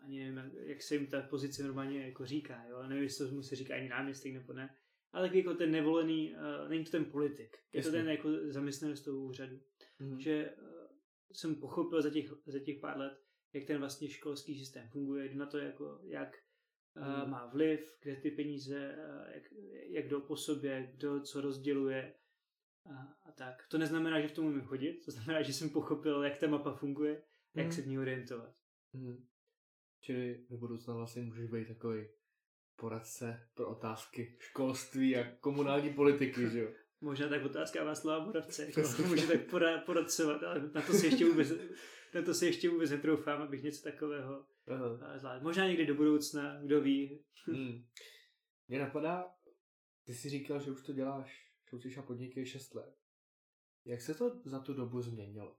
ani nevím, jak- se jim ta pozice normálně jako říká, jo? nevím, jestli to mu se říká ani náměstek nebo ne, ale taky jako ten nevolený, uh, není to ten politik, je Jasně. to ten jako zaměstnanec toho úřadu. Mhm. Že jsem pochopil za těch, za těch pár let, jak ten vlastně školský systém funguje, na to, jako, jak Hmm. uh, má vliv, kde ty peníze, uh, jak, jak jdou po sobě, kdo co rozděluje a, a tak. To neznamená, že v tom umím chodit, to znamená, že jsem pochopil, jak ta mapa funguje, jak Hmm. se v ní orientovat. Hmm. Čili do budoucna vlastně můžeš být takový poradce pro otázky školství a komunální politiky, že jo? Možná tak otázka Václava Moravce, jako, může tak pora, poradcovat, ale na to si ještě vůbec, na to si ještě vůbec netroufám, abych něco takového eh, zvládl. Možná někdy do budoucna, kdo ví. Hmm. Mě napadá, ty jsi říkal, že už to děláš, soutěž a podniky 6 let. Jak se to za tu dobu změnilo?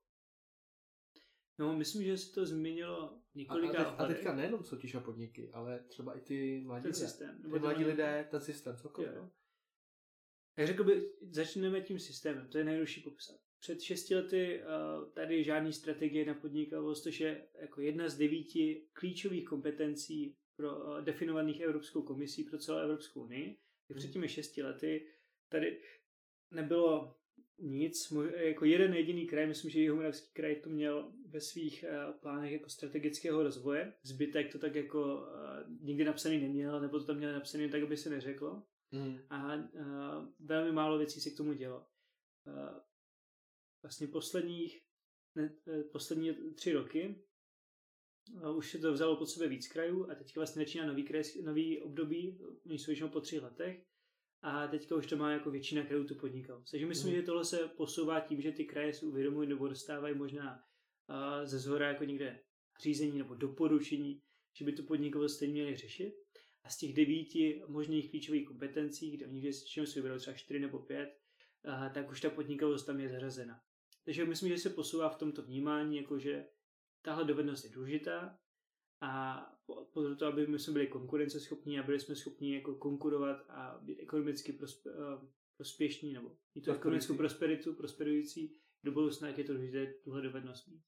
No, myslím, že se to změnilo v A, a, několika teď, a teďka nejenom soutěž a podniky, ale třeba i ty mladí ten lidé. systém. Ty mladí ten- lidé, ten systém celkově. Jo. Jak řekl by, začneme tím systémem, to je nejjednodušší popsat. Před šesti lety uh, tady žádný strategie na podnikavost, což je jako jedna z devíti klíčových kompetencí pro, uh, definovaných Evropskou komisí pro celou Evropskou unii. Tak před těmi šesti lety tady nebylo nic, jako jeden jediný kraj, myslím, že Jihomoravský kraj to měl ve svých uh, plánech jako strategického rozvoje. Zbytek to tak jako nikdy napsaný neměl, nebo to tam měl napsaný tak, aby se neřeklo Hmm. a uh, velmi málo věcí se k tomu dělo. Uh, vlastně posledních, ne, eh, poslední tři roky uh, už se to vzalo pod sebe víc krajů a teďka vlastně začíná nový, kraj, nový období, oni jsou většinou po třech letech a teďka už to má jako většina krajů tu podnikavost. Takže myslím, Mhm. že tohle se posouvá tím, že ty kraje si uvědomují nebo dostávají možná uh, ze zhora jako někde řízení nebo doporučení, že by tu podnikavost stejně měli řešit. A z těch devíti možných klíčových kompetencí, kde oni většinou si vyberou třeba čtyři nebo pět, a, tak už ta podnikavost tam je zařazena. Takže myslím, že se posouvá v tomto vnímání, jakože tahle dovednost je důležitá a po- pro to, aby my jsme byli konkurenceschopní a byli jsme schopni jako konkurovat a být ekonomicky prospe, eh, prospěšní nebo mít tu ekonomickou prosperitu, prosperující, do budoucna, je to důležité tuhle dovednost mít.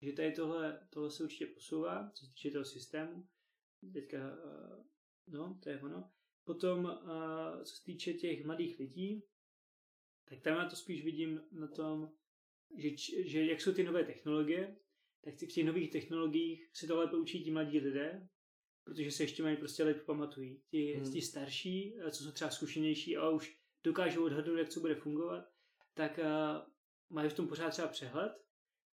Takže tady tohle, tohle se určitě posouvá, co se týče toho systému. Teďka, eh, no, to je ono. Potom, eh, co se týče těch mladých lidí, tak tam já to spíš vidím na tom, že, že jak jsou ty nové technologie, tak v těch nových technologiích se to lépe učí ti mladí lidé, protože se ještě mají prostě lépe pamatují. Ti, Hmm. hmm. ti starší, eh, co jsou třeba zkušenější a už dokážou odhadnout, jak co bude fungovat, tak uh, mají v tom pořád třeba přehled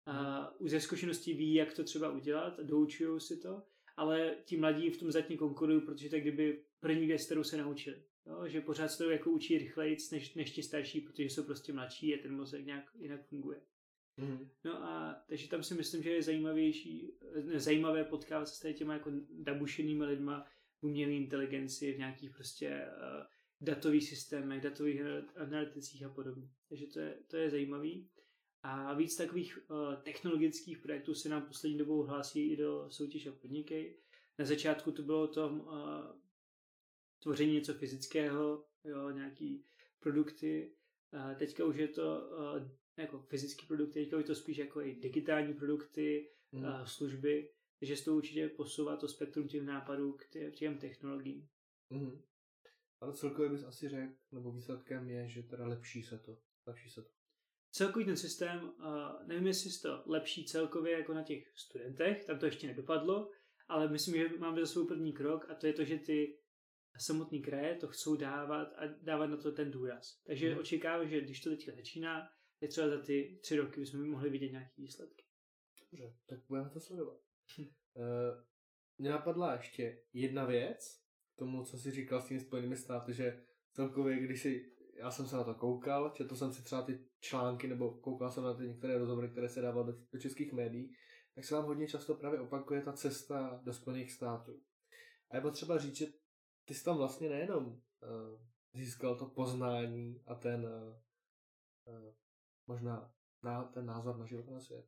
a už ze zkušeností ví, jak to třeba udělat, doučují si to, ale ti mladí v tom zatím konkurují, protože tak kdyby první věc, kterou se naučili. Jo? Že pořád se to jako učí rychleji než, než ti starší, protože jsou prostě mladší a ten mozek nějak jinak funguje. Hmm. No a takže tam si myslím, že je zajímavější, zajímavé potkávat se s těma jako dabušenými lidma v umělé inteligenci, v nějakých prostě uh, datových systémech, datových analyticích a podobně. Takže to je, to je zajímavý. A víc takových uh, technologických projektů se nám poslední dobou hlásí i do soutěže podniky. Na začátku to bylo to uh, tvoření něco fyzického, jo, nějaký produkty. A teďka už je to jako fyzické produkty, teďka je to spíš jako i digitální produkty, Hmm. služby, takže se to určitě posouvá to spektrum těch nápadů k tě- těm technologiím. Hmm. Ale celkově bys asi řekl, nebo výsledkem je, že teda lepší se to. Lepší se to. Celkový ten systém, nevím, jestli je to lepší celkově jako na těch studentech, tam to ještě nedopadlo, ale myslím, že máme za svou první krok a to je to, že ty samotný kraje to chcou dávat a dávat na to ten důraz. Takže hmm. očekávám, že když to teďka začíná, tak třeba za ty tři roky bychom mohli vidět nějaké výsledky. Dobře, tak budeme to sledovat. Uh, mě napadla ještě jedna věc k tomu, co jsi říkal s těmi Spojenými státy, že celkově, když si, já jsem se na to koukal, četl jsem si třeba ty články, nebo koukal jsem na ty některé rozhovory, které se dávaly do, českých médií, tak se vám hodně často právě opakuje ta cesta do Spojených států. A je potřeba říct, že ty jsi tam vlastně nejenom uh, získal to poznání a ten uh, možná na, ten názor na život na svět,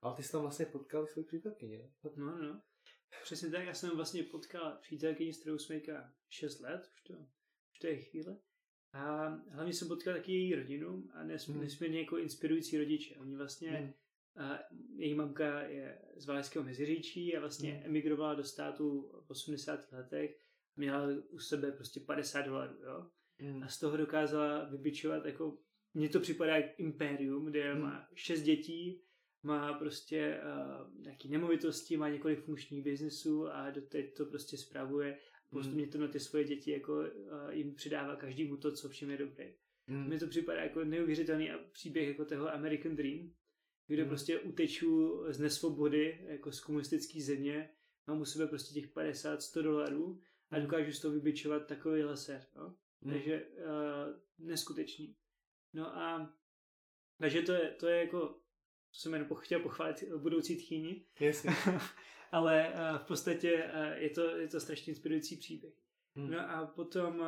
ale ty jsi tam vlastně potkal svou přítelkyni, ne? No, no. Přesně tak, já jsem vlastně potkal přítelkyni, s kterou jsme 6 let, už to, už to je chvíle. A hlavně jsem potkal taky její rodinu a nes, Mhm. nesmírně jako inspirující rodiče. Oni vlastně, Hmm. a její mamka je z Valašského Meziříčí a vlastně Mhm. emigrovala do státu v 80. letech. Měla u sebe prostě 50 dolarů, jo. Hmm. A z toho dokázala vybičovat jako, mně to připadá jak impérium, kde Hmm. má šest dětí má prostě uh, nějaký nemovitosti, má několik funkčních biznesů a doteď to prostě spravuje. Postupně to na ty svoje děti jako uh, jim přidává každému to, co všem je dobré. Mm. Mně to připadá jako neuvěřitelný příběh jako toho American Dream, kde mm. prostě uteču z nesvobody, jako z komunistické země, mám u sebe prostě těch 50-100 dolarů a hmm. dokážu z toho vybičovat takový leser. No? Mm. Takže uh, neskutečný. No a takže to je, to je jako, jsem jenom chtěl pochválit budoucí tchýni. Yes. Ale uh, v podstatě uh, je, to, je to strašně inspirující příběh. Hmm. No a potom uh,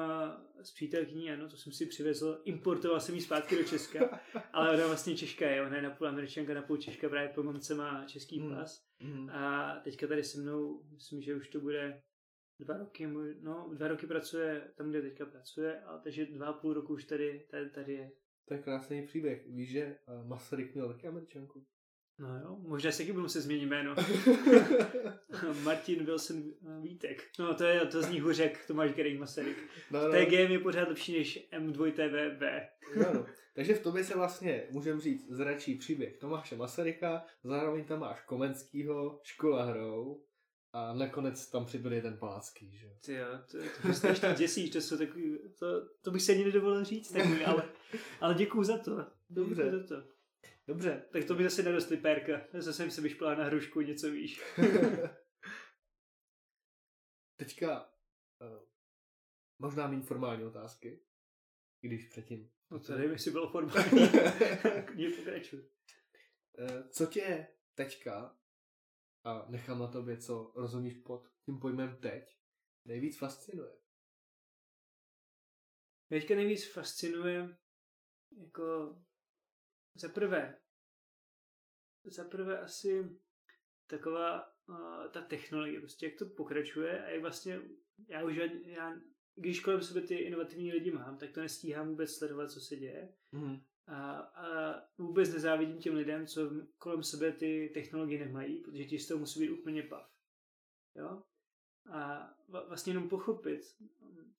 s přítelkyní, ano, to jsem si přivezl, importoval jsem ji zpátky do Česka, ale ona vlastně Češka je, ona je napůl američanka, napůl Češka, právě po mamce má český hmm. pas. Hmm. A teďka tady se mnou, myslím, že už to bude dva roky, no dva roky pracuje tam, kde teďka pracuje, a takže dva a půl roku už tady, tady, tady je. To je krásný příběh. Víš, že Masaryk měl taky američanku? No jo, možná se taky budu muset změnit jméno. Martin Wilson Vítek. No to je, to zní hůř jak Tomáš Gerek Masaryk. No, no. TGM je pořád lepší než M2TVB. no, no. Takže v tobě se vlastně, můžeme říct, zračí příběh Tomáše Masaryka, zároveň tam máš Komenskýho, Škola hrou, a nakonec tam přibyl ten Palacký, že Ty jo, to, to mě strašně děsíš, to, jsou takový, to, to bych se ani nedovolil říct, takový, ale, ale děkuju za to. Dobře. Děkuju za to. Dobře. Tak to by zase nedostli pérka. Zase jsem se vyšplá na hrušku, něco víš. Teďka uh, možná méně formální otázky, když předtím. No to nevím, jestli bylo formální. Nie pokračuj. Uh, co tě teďka, a nechám na tobě, co rozumíš pod tím pojmem teď, nejvíc fascinuje? Teďka nejvíc fascinuje jako za prvé, za prvé asi taková uh, ta technologie, prostě jak to pokračuje a jak vlastně já už já, když kolem sebe ty inovativní lidi mám, tak to nestíhám vůbec sledovat, co se děje. Mm. A, a vůbec nezávidím těm lidem, co kolem sebe ty technologie nemají, protože ti z toho musí být úplně pav. Jo? A vlastně jenom pochopit,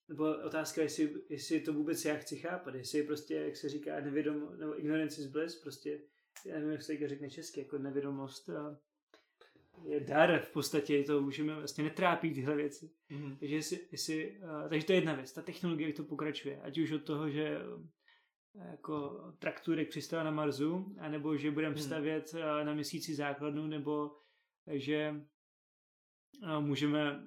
nebo otázka, jestli, jestli to vůbec já chci chápat, jestli je prostě, jak se říká, nevědom, nebo ignorance is bliss, prostě, já nevím, jak se to řekne česky, jako nevědomost je dar v podstatě, to můžeme vlastně netrápit tyhle věci. Mm-hmm. Takže, jestli, jestli, takže to je jedna věc, ta technologie to pokračuje, ať už od toho, že jako trakturek přistává na Marsu, anebo že budeme mm. stavět uh, na měsíci základnu, nebo že můžeme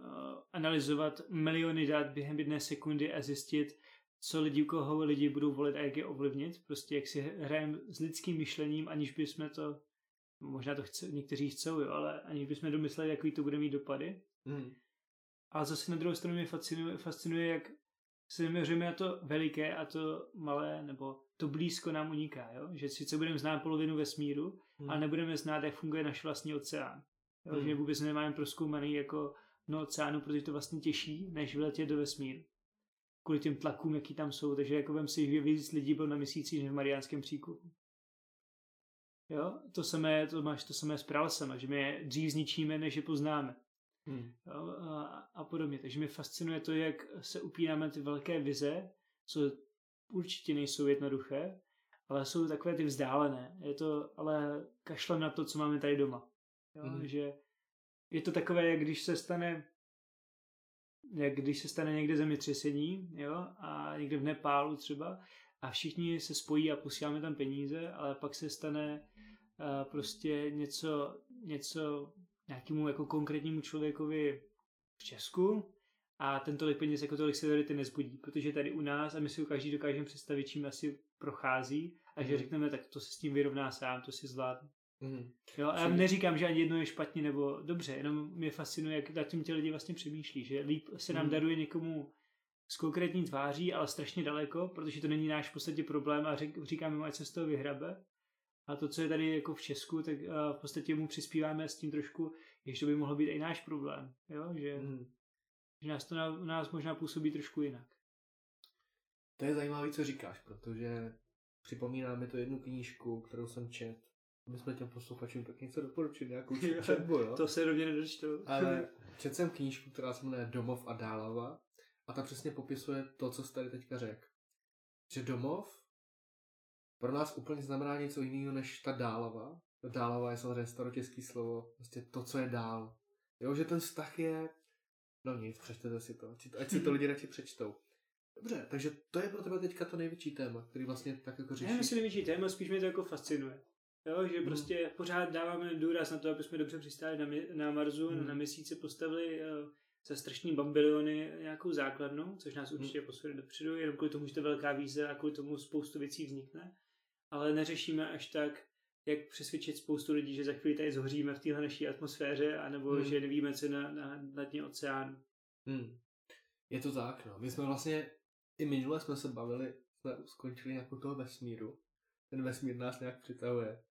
analyzovat miliony dat během jedné sekundy a zjistit, co lidi, koho lidi budou volit a jak je ovlivnit. Prostě jak si hrajeme s lidským myšlením, aniž bychom to, možná to chce, někteří chcou, jo, ale aniž bychom domysleli, jaký to bude mít dopady. Mm. A zase na druhou stranu mě fascinuje, fascinuje jak zaměřujeme na to veliké a to malé, nebo to blízko nám uniká, jo? že sice budeme znát polovinu vesmíru, mm. ale nebudeme znát, jak funguje náš vlastní oceán. Jo? Hmm. Že vůbec nemáme proskoumaný jako no oceánu, protože to vlastně těžší, než vyletět do vesmíru. Kvůli těm tlakům, jaký tam jsou. Takže jako vem si, že víc lidí bylo na měsíci než v Mariánském příkopu. Jo, to samé, to máš to samé s pralesama, že my je dřív zničíme, než je poznáme. Hmm. A, a podobně. Takže mě fascinuje to, jak se upínáme ty velké vize, co určitě nejsou jednoduché, ale jsou takové ty vzdálené. Je to, ale kašlem na to, co máme tady doma. Jo? Mm. Že je to takové, jak když se stane jak když se stane někde zemětřesení, jo, a někde v Nepálu třeba, a všichni se spojí a posíláme tam peníze, ale pak se stane uh, prostě něco, něco nějakému jako konkrétnímu člověkovi v Česku a ten tolik peněz jako tolik solidarity nezbudí, protože tady u nás, a my si každý dokážeme představit, čím asi prochází, a že mm. řekneme, tak to se s tím vyrovná sám, to si zvládne. Mm. Jo, a já neříkám, že ani jedno je špatně nebo dobře, jenom mě fascinuje, jak nad tím ti lidi vlastně přemýšlí, že líp se nám mm. daruje někomu s konkrétní tváří, ale strašně daleko, protože to není náš v podstatě problém a řek, říkáme mu, ať se z toho vyhrabe. A to, co je tady jako v Česku, tak uh, v podstatě mu přispíváme s tím trošku, že to by mohlo být i náš problém. Jo? Že, mm. že nás to na, nás možná působí trošku jinak. To je zajímavé, co říkáš, protože připomíná mi to jednu knížku, kterou jsem čet my jsme těm posluchačům tak něco doporučili, nějakou četbu, jo? To se rovně nedočtu. Ale četl jsem knížku, která se jmenuje Domov a Dálava a ta přesně popisuje to, co jsi tady teďka řekl. Že domov pro nás úplně znamená něco jiného než ta dálava, Dálova je samozřejmě starotěžský slovo, prostě to, co je dál. Jo, že ten vztah je, no nic, přečtete si to, ať si to lidi radši přečtou. Dobře, takže to je pro tebe teďka to největší téma, který vlastně tak jako řešíš. Ne, myslím největší téma, spíš mě to jako fascinuje. Jo, že Hmm. prostě pořád dáváme důraz na to, aby jsme dobře přistáli na, mě, na Marsu, Hmm. na měsíci postavili uh, za strašný bambiliony nějakou základnu, což nás Hmm. určitě posune dopředu, jenom kvůli tomu, že to je velká výzva a kvůli tomu spoustu věcí vznikne. Ale neřešíme až tak, jak přesvědčit spoustu lidí, že za chvíli tady zhoříme v téhle naší atmosféře, anebo Hmm. že nevíme, co je na, na, na dně oceánu. Hmm. Je to tak, no. My jsme vlastně, i minule jsme se bavili, jsme skončili jako toho vesmíru. Ten vesmír nás nějak přitahuje.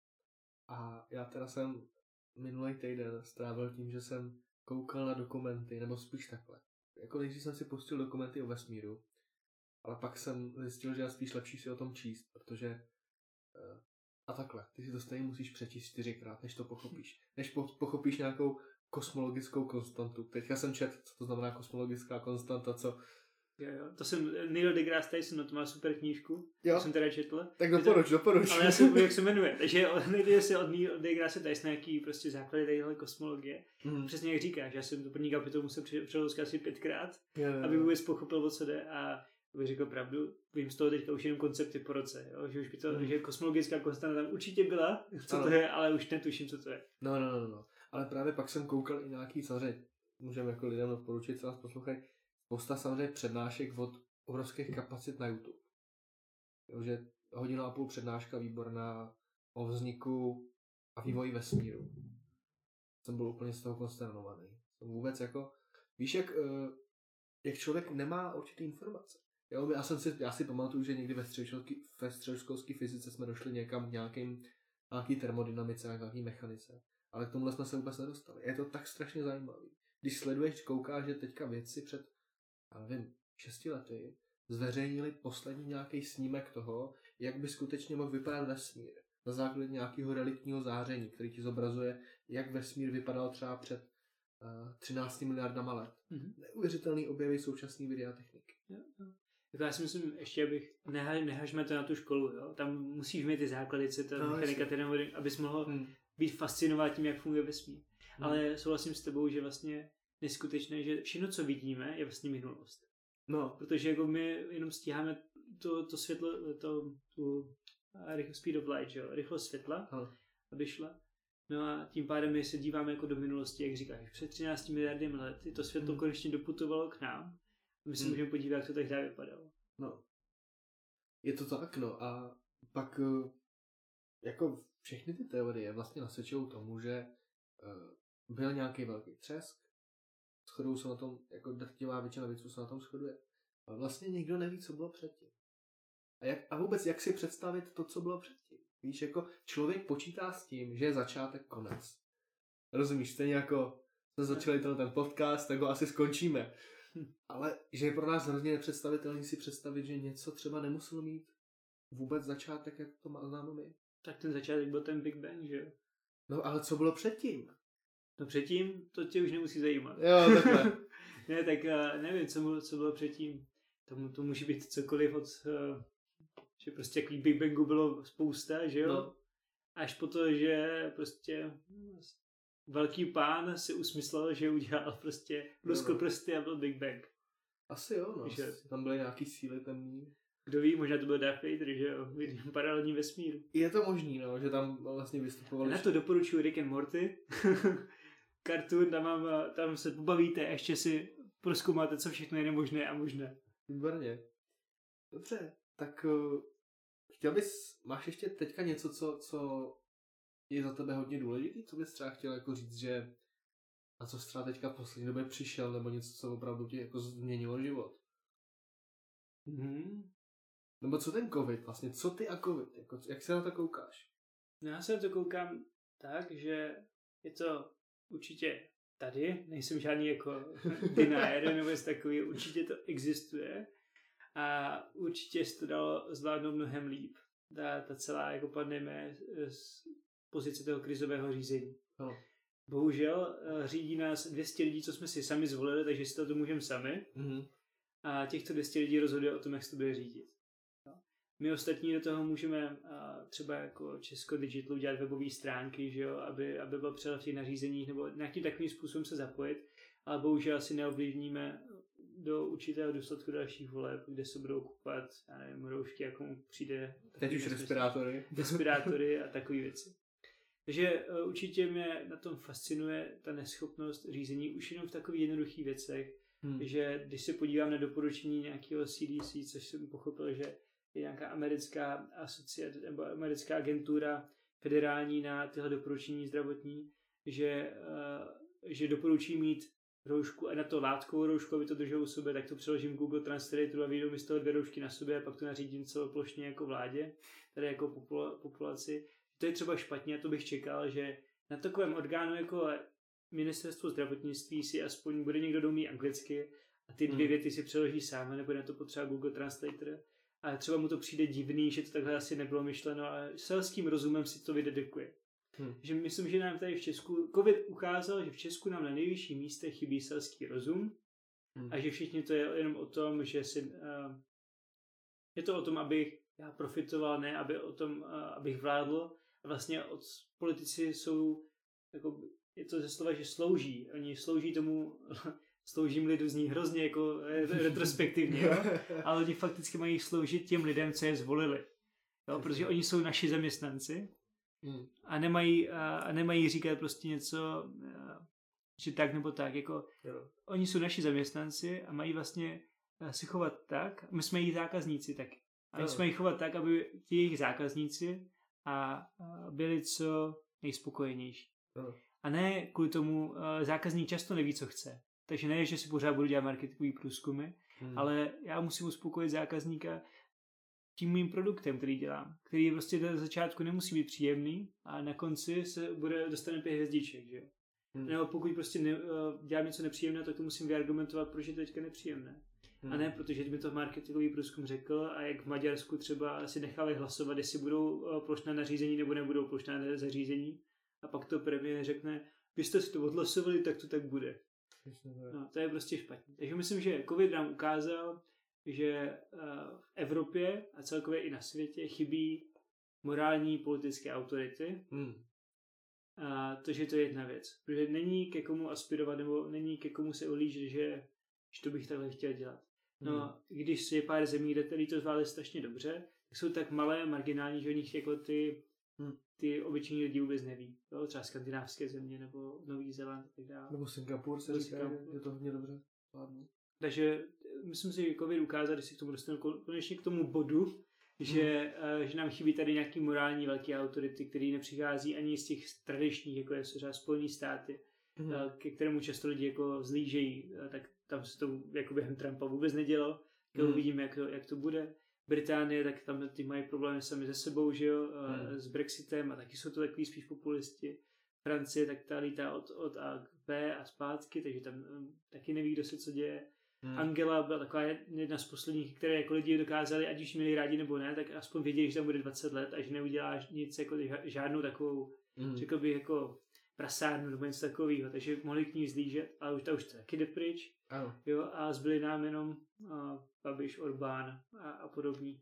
A já teda jsem minulý týden strávil tím, že jsem koukal na dokumenty, nebo spíš takhle. Jako nejdřív jsem si pustil dokumenty o vesmíru, ale pak jsem zjistil, že je spíš lepší si o tom číst, protože a takhle, ty si to stejně musíš přečíst čtyřikrát, než to pochopíš. Než po, pochopíš nějakou kosmologickou konstantu. Teďka jsem čet, co to znamená kosmologická konstanta, co... Jo, jo. To jsem, Neil deGrasse Tyson, no to má super knížku, Jo. to jsem teda četl. Tak Je to- doporuč, doporuč. Ale já jsem jak se jmenuje. Takže nejde se od Neil deGrasse Tyson nějaký prostě základy tadyhle kosmologie. Mhm. Přesně jak říkáš, já jsem tu první kapitolu musel pře- přeložit asi pětkrát, Jo, jo, aby vůbec pochopil, o co jde a abych řekl pravdu, vím z toho teďka už jenom koncepty po roce, jo? že už by to, Mhm. že kosmologická konstanta tam určitě byla, co Ano. to je, ale už netuším, co to je. No, no, no, no. Ale právě pak jsem koukal i nějaký samozřejmě, můžeme jako lidem doporučit, co nás poslouchají, spousta samozřejmě přednášek od obrovských kapacit na YouTube. Jo, že hodina a půl přednáška výborná o vzniku a vývoji vesmíru. Jsem byl úplně z toho konsternovaný. Jsem vůbec jako, víš, jak, eh, jak člověk nemá určitý informace. Jo, já, jsem si, já si pamatuju, že někdy ve středoškolské, ve středoškolské fyzice jsme došli někam k nějakým, nějaký termodynamice, a nějaký mechanice. Ale k tomuhle jsme se vůbec nedostali. Je to tak strašně zajímavý. Když sleduješ, koukáš, že teďka vědci před, já nevím, šesti lety zveřejnili poslední nějaký snímek toho, jak by skutečně mohl vypadat vesmír. Na základě nějakého reliktního záření, který ti zobrazuje, jak vesmír vypadal třeba před uh, 13 miliardama let. Mhm. Neuvěřitelný objevy současné vědy a techniky. Jako já si myslím, ještě abych, neha, nehažme to na tu školu, jo? tam musíš mít ty základy, co to No, mechanika, termodynamika, abys mohl Hmm. být fascinován tím, jak funguje vesmír. Hmm. Ale souhlasím s tebou, že vlastně neskutečné, že všechno, co vidíme, je vlastně minulost. No, Protože jako my jenom stíháme to, to světlo, to, tu speed of light, že jo? rychlost světla, Ano. aby šla. No a tím pádem my se díváme jako do minulosti, jak říkáš, před 13 miliardy let to světlo Hmm. konečně doputovalo k nám. A my si Hmm. můžeme podívat, jak to tehdy vypadalo. no. Je to tak, no. A pak eh, jako všechny ty teorie vlastně nasvědčují tomu, že eh, byl nějaký velký třesk, shodou se na tom, jako drtivá většina věců se na tom shoduje. Ale vlastně nikdo neví, co bylo předtím. A, jak, a vůbec, jak si představit to, co bylo předtím. Víš, jako člověk počítá s tím, že je začátek, konec. Rozumíš, stejně jako jsme začali tenhle ten podcast, tak ho asi skončíme. Hm. Ale že je pro nás hrozně nepředstavitelný si představit, že něco třeba nemuselo mít vůbec začátek, jak to má známo my. Tak ten začátek byl ten Big Bang, že jo? No ale co bylo předtím? No předtím to tě už nemusí zajímat. Jo, takhle. ne, tak uh, nevím, co, bylo- co bylo předtím. To, to může být cokoliv od, uh, že prostě takový Big Bangu bylo spousta, že jo? No. Až po to, že prostě velký pán si usmyslel, že udělal prostě luskl no. prsty a byl Big Bang. Asi jo, no. Že- Tam byly nějaký síly temný. Kdo ví, možná to byl Darth Vader, že jo? V paralelní vesmíru. Je to možný, no, že tam vlastně vystupovali. Na to doporučuji Rick and Morty. Cartoon, tam, mám, tam se pobavíte a ještě si proskoumáte, co všechno je nemožné a možné. Výborně. Dobře, tak uh, chtěl bys, máš ještě teďka něco, co, co je za tebe hodně důležitý? Co bys třeba chtěl jako říct, že na co jsi třeba teďka v poslední době přišel, nebo něco, co opravdu ti jako změnilo život? Mhm. Nebo co ten covid vlastně, co ty a covid, jako, jak se na to koukáš? No já se na to koukám tak, že je to určitě tady, nejsem žádný jako denier nebo něco takový, určitě to existuje a určitě se to dalo zvládnout mnohem líp. Ta, ta celá jako pandemie z pozice toho krizového řízení. No. Bohužel eh, řídí nás 200 lidí, co jsme si sami zvolili, takže si to můžeme sami Mhm. a těchto 200 lidí rozhoduje o tom, jak se to bude řídit. No. My ostatní do toho můžeme třeba jako Česko Digital dělat webové stránky, že jo, aby, aby byl přehled v těch nařízeních nebo nějakým takovým způsobem se zapojit, ale bohužel asi neovlivníme do určitého důsledku dalších voleb, kde se budou kupovat, já nevím, roušky, jak mu přijde. Teď už respirátory. Respirátory a takové věci. Takže eh, určitě mě na tom fascinuje ta neschopnost řízení už jenom v takových jednoduchých věcech, hmm. že když se podívám na doporučení nějakého CDC, což jsem pochopil, že je nějaká americká asociace nebo americká agentura federální na tyhle doporučení zdravotní, že, eh, že doporučí mít roušku a na to látkovou roušku, aby to drželo u sebe, tak to přeložím Google Translate a vyjdou mi z toho dvě roušky na sobě a pak to nařídím celoplošně jako vládě, tady jako populaci. To je třeba špatně to bych čekal, že na takovém orgánu jako ministerstvo zdravotnictví si aspoň bude někdo domí anglicky a ty dvě hmm. věty si přeloží sám, nebo na to potřeba Google Translator. A třeba mu to přijde divný, že to takhle asi nebylo myšleno a selským rozumem si to vydedikuje. Hmm. Že myslím, že nám tady v Česku, COVID ukázal, že v Česku nám na nejvyšších místech chybí selský rozum hmm. a že všichni to je jenom o tom, že si, uh, je to o tom, abych já profitoval, ne aby o tom, uh, abych vládl. Vlastně od politici jsou, jako, je to ze slova, že slouží. Oni slouží tomu, sloužím lidu zní hrozně jako retrospektivně, jo? ale oni fakticky mají sloužit těm lidem, co je zvolili. Jo? Protože oni jsou naši zaměstnanci Hmm. A, nemají, a nemají říkat prostě něco, že tak nebo tak. Jako, jo. Oni jsou naši zaměstnanci a mají vlastně si chovat tak, my jsme jejich zákazníci taky. A my jsme jich chovat tak, aby ti jejich zákazníci a byli co nejspokojenější. Jo. A ne kvůli tomu, zákazník často neví, co chce. Takže ne, že si pořád budu dělat marketingový průzkumy, hmm. ale já musím uspokojit zákazníka tím mým produktem, který dělám, který prostě na začátku nemusí být příjemný a na konci se bude dostane pět hvězdiček, že Hmm. Nebo pokud prostě ne, uh, dělám něco nepříjemného, tak to musím vyargumentovat, proč je to teďka nepříjemné. Hmm. A ne protože mi to marketingový průzkum řekl a jak v Maďarsku třeba si nechali hlasovat, jestli budou uh, plošná nařízení nebo nebudou plošná zařízení. A pak to premiér řekne, vy jste si to odhlasovali, tak to tak bude. No, to je prostě špatně. Takže myslím, že COVID nám ukázal, že eh, v Evropě a celkově i na světě chybí morální politické autority. Hmm. A to, že to je jedna věc. Protože není ke komu aspirovat nebo není ke komu se olížit, že, že to bych takhle chtěl dělat. No, hmm. když je pár zemí, kde tady to zvládli strašně dobře, tak jsou tak malé, marginální, že o nich jako ty, hmm. ty obyčejní lidi vůbec neví. Jo? Třeba skandinávské země nebo Nový Zéland a tak dále. Nebo Singapur se říká, že to hodně dobře zvládnu. Takže myslím si, že COVID ukázal, když si k tomu dostanu konečně k tomu bodu, že, hmm. že nám chybí tady nějaký morální velké autority, který nepřichází ani z těch tradičních, jako je třeba Spojené státy, hmm. ke kterému často lidi jako zlížejí, eh, tak tam se to jako během Trumpa vůbec nedělo, hmm. uvidíme, jak to, jak to bude. Británie, tak tam ty mají problémy sami ze sebou, že jo, hmm. s Brexitem a taky jsou to takový spíš populisti. Francie, tak ta lítá od, od A k B a zpátky, takže tam taky neví, kdo se co děje. Hmm. Angela byla taková jedna z posledních, které jako lidi dokázali, ať už měli rádi nebo ne, tak aspoň věděli, že tam bude 20 let a že neudělá nic jako žádnou takovou, hmm. řekl bych, jako prasárnu nebo něco takového, takže mohli k ní zlížet, ale už ta už taky jde pryč. Ano. Jo, a zbyli nám jenom uh, Babiš, Orbán a, a podobní.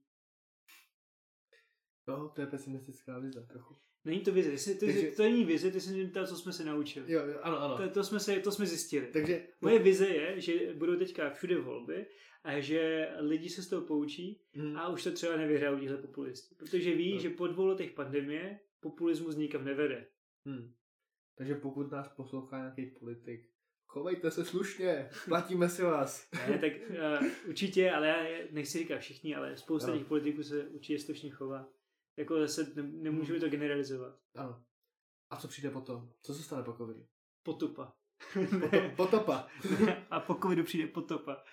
No, to je pesimistická vize trochu. Není to vize, ty, ty, Takže... to není vize, ty jsi to, co jsme se naučili. Jo, jo ano, ano. To, to, jsme se, to jsme zjistili. Takže... Moje vize je, že budou teďka všude volby a že lidi se z toho poučí hmm. a už to třeba nevyhrajou tihle populisti. Protože ví, no. že po dvou letech pandemie populismus nikam nevede. Hmm. Takže pokud nás poslouchá nějaký politik, chovejte se slušně, platíme si vás. ne, tak uh, určitě, ale já nechci říkat všichni, ale spousta těch politiků se určitě slušně chová. Jako zase ne, nemůžeme to generalizovat. Ano. A co přijde potom? Co se stane po covidu? Potupa. potopa. a po covidu přijde potopa.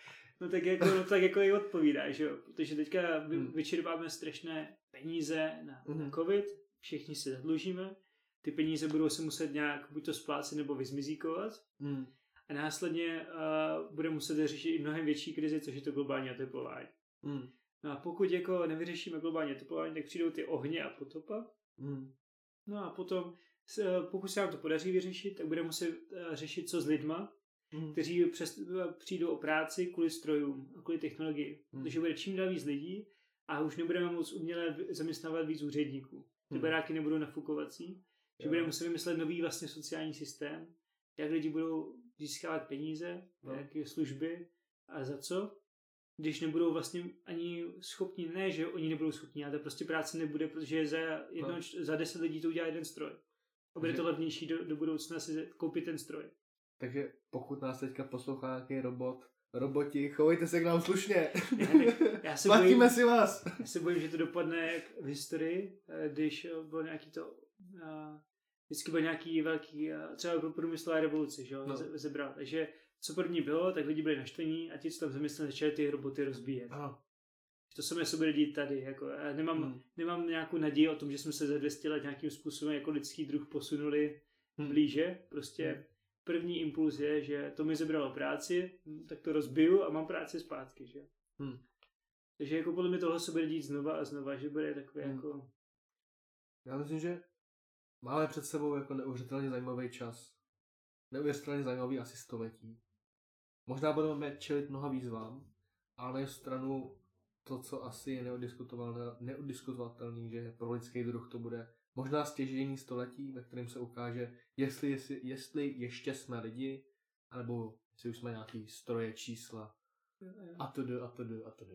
No tak jako, no, tak jako i odpovídá, že jo? Protože teďka hmm. vyčerpáme strašné peníze na, hmm. na covid, všichni se zadlužíme, ty peníze budou se muset nějak buď to splácet nebo vyzmizíkovat. Hmm. A následně uh, bude muset řešit i mnohem větší krizi, což je to globální oteplování. Hmm. No a pokud jako nevyřešíme globální oteplování, tak přijdou ty ohně a potopa. Mm. No a potom, pokud se nám to podaří vyřešit, tak budeme muset eh, řešit, co s lidma, mm. kteří přes, přijdou o práci kvůli strojům a kvůli technologii. Mm. Protože bude čím dál víc lidí a už nebudeme moc uměle zaměstnávat víc úředníků. Ty Hmm. baráky nebudou nafukovací, že budeme muset vymyslet nový vlastně sociální systém, jak lidi budou získávat peníze, No. jaké služby a za co, když nebudou vlastně ani schopni, ne, že oni nebudou schopni, ale prostě práce nebude, protože za, jedno, No. za deset lidí to udělá jeden stroj. A bude to levnější do, do budoucna si koupit ten stroj. Takže pokud nás teďka poslouchá nějaký robot, roboti, chovejte se k nám slušně. Já se Platíme bojím, si vás. já se bojím, že to dopadne jak v historii, eh, když eh, bylo nějaký to, a, vždycky byl nějaký velký, a třeba pro průmyslová revoluce, že jo, No. zebral. Takže co první bylo, tak lidi byli naštvaní a ti, co tam zaměstnali, začali ty roboty rozbíjet. Ano. To samé se bude dít tady. Jako, já nemám, Hmm. nemám nějakou naději o tom, že jsme se za 200 let nějakým způsobem jako lidský druh posunuli Hmm. blíže. Prostě Hmm. první impuls je, že to mi zebralo práci, hm, tak to rozbiju a mám práci zpátky. Že? Hmm. Takže jako podle mě tohle se bude dít znova a znova, že bude takový Hmm. jako... Já myslím, že máme před sebou jako neuvěřitelně zajímavý čas. Neuvěřitelně zajímavý asi století. Možná budeme čelit mnoha výzvám, ale na jednu stranu to, co asi je neodiskutovatelné- neodiskutovatelný, že pro lidský druh to bude možná stěžení století, ve kterém se ukáže, jestli, jestli, jestli ještě jsme lidi, anebo jestli už jsme nějaký stroje, čísla a to a to a to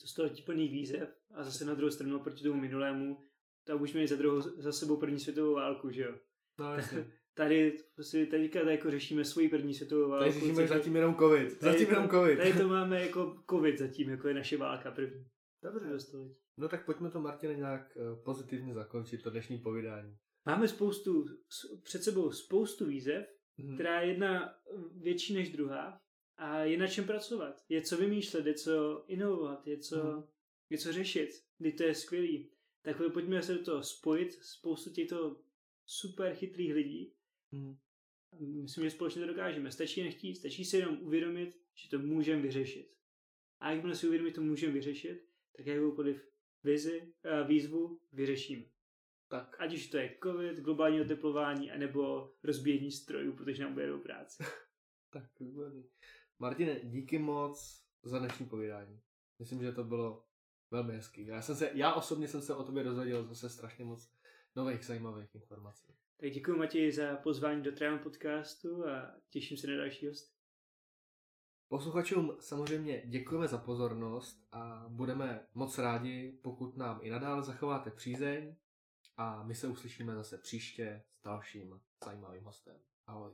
To století plný výzev a zase na druhou stranu proti tomu minulému, tak už měli za, druhou, za sebou první světovou válku, že jo. No jasně. Tady prostě teďka tady jako řešíme svoji první světovou válku. Tady řešíme zatím jenom covid. Tady Zatím to- jenom covid. Tady to máme jako covid zatím, jako je naše válka první. Dobře. Do století. No tak pojďme to, Martine, nějak eh, pozitivně zakončit, to dnešní povídání. Máme spoustu, před sebou spoustu výzev, Mhm. která je jedna větší než druhá a je na čem pracovat. Je co vymýšlet, je co inovovat, je co, Mhm. je co řešit. Kdy to je skvělý. Tak pojďme se do toho spojit, spoustu těchto super chytrých lidí. Mhm. Myslím, že společně to dokážeme. Stačí nechtít, stačí si jenom uvědomit, že to můžeme vyřešit. A jakmile si uvědomit, že to můžeme vyřešit, tak jakoukoliv vizi, eh, výzvu vyřešíme. Tak, Ať už to je covid, globální oteplování, anebo rozbíjení strojů, protože nám bude do práce. tak, výborný. Martine, díky moc za dnešní povídání. Myslím, že to bylo velmi hezký. Já, jsem se, já osobně jsem se o tobě dozvěděl zase strašně moc nových zajímavých informací. Tak děkuji Matěji za pozvání do Trial podcastu a těším se na další host. Posluchačům samozřejmě děkujeme za pozornost a budeme moc rádi, pokud nám i nadále zachováte přízeň a my se uslyšíme zase příště s dalším zajímavým hostem. Ahoj.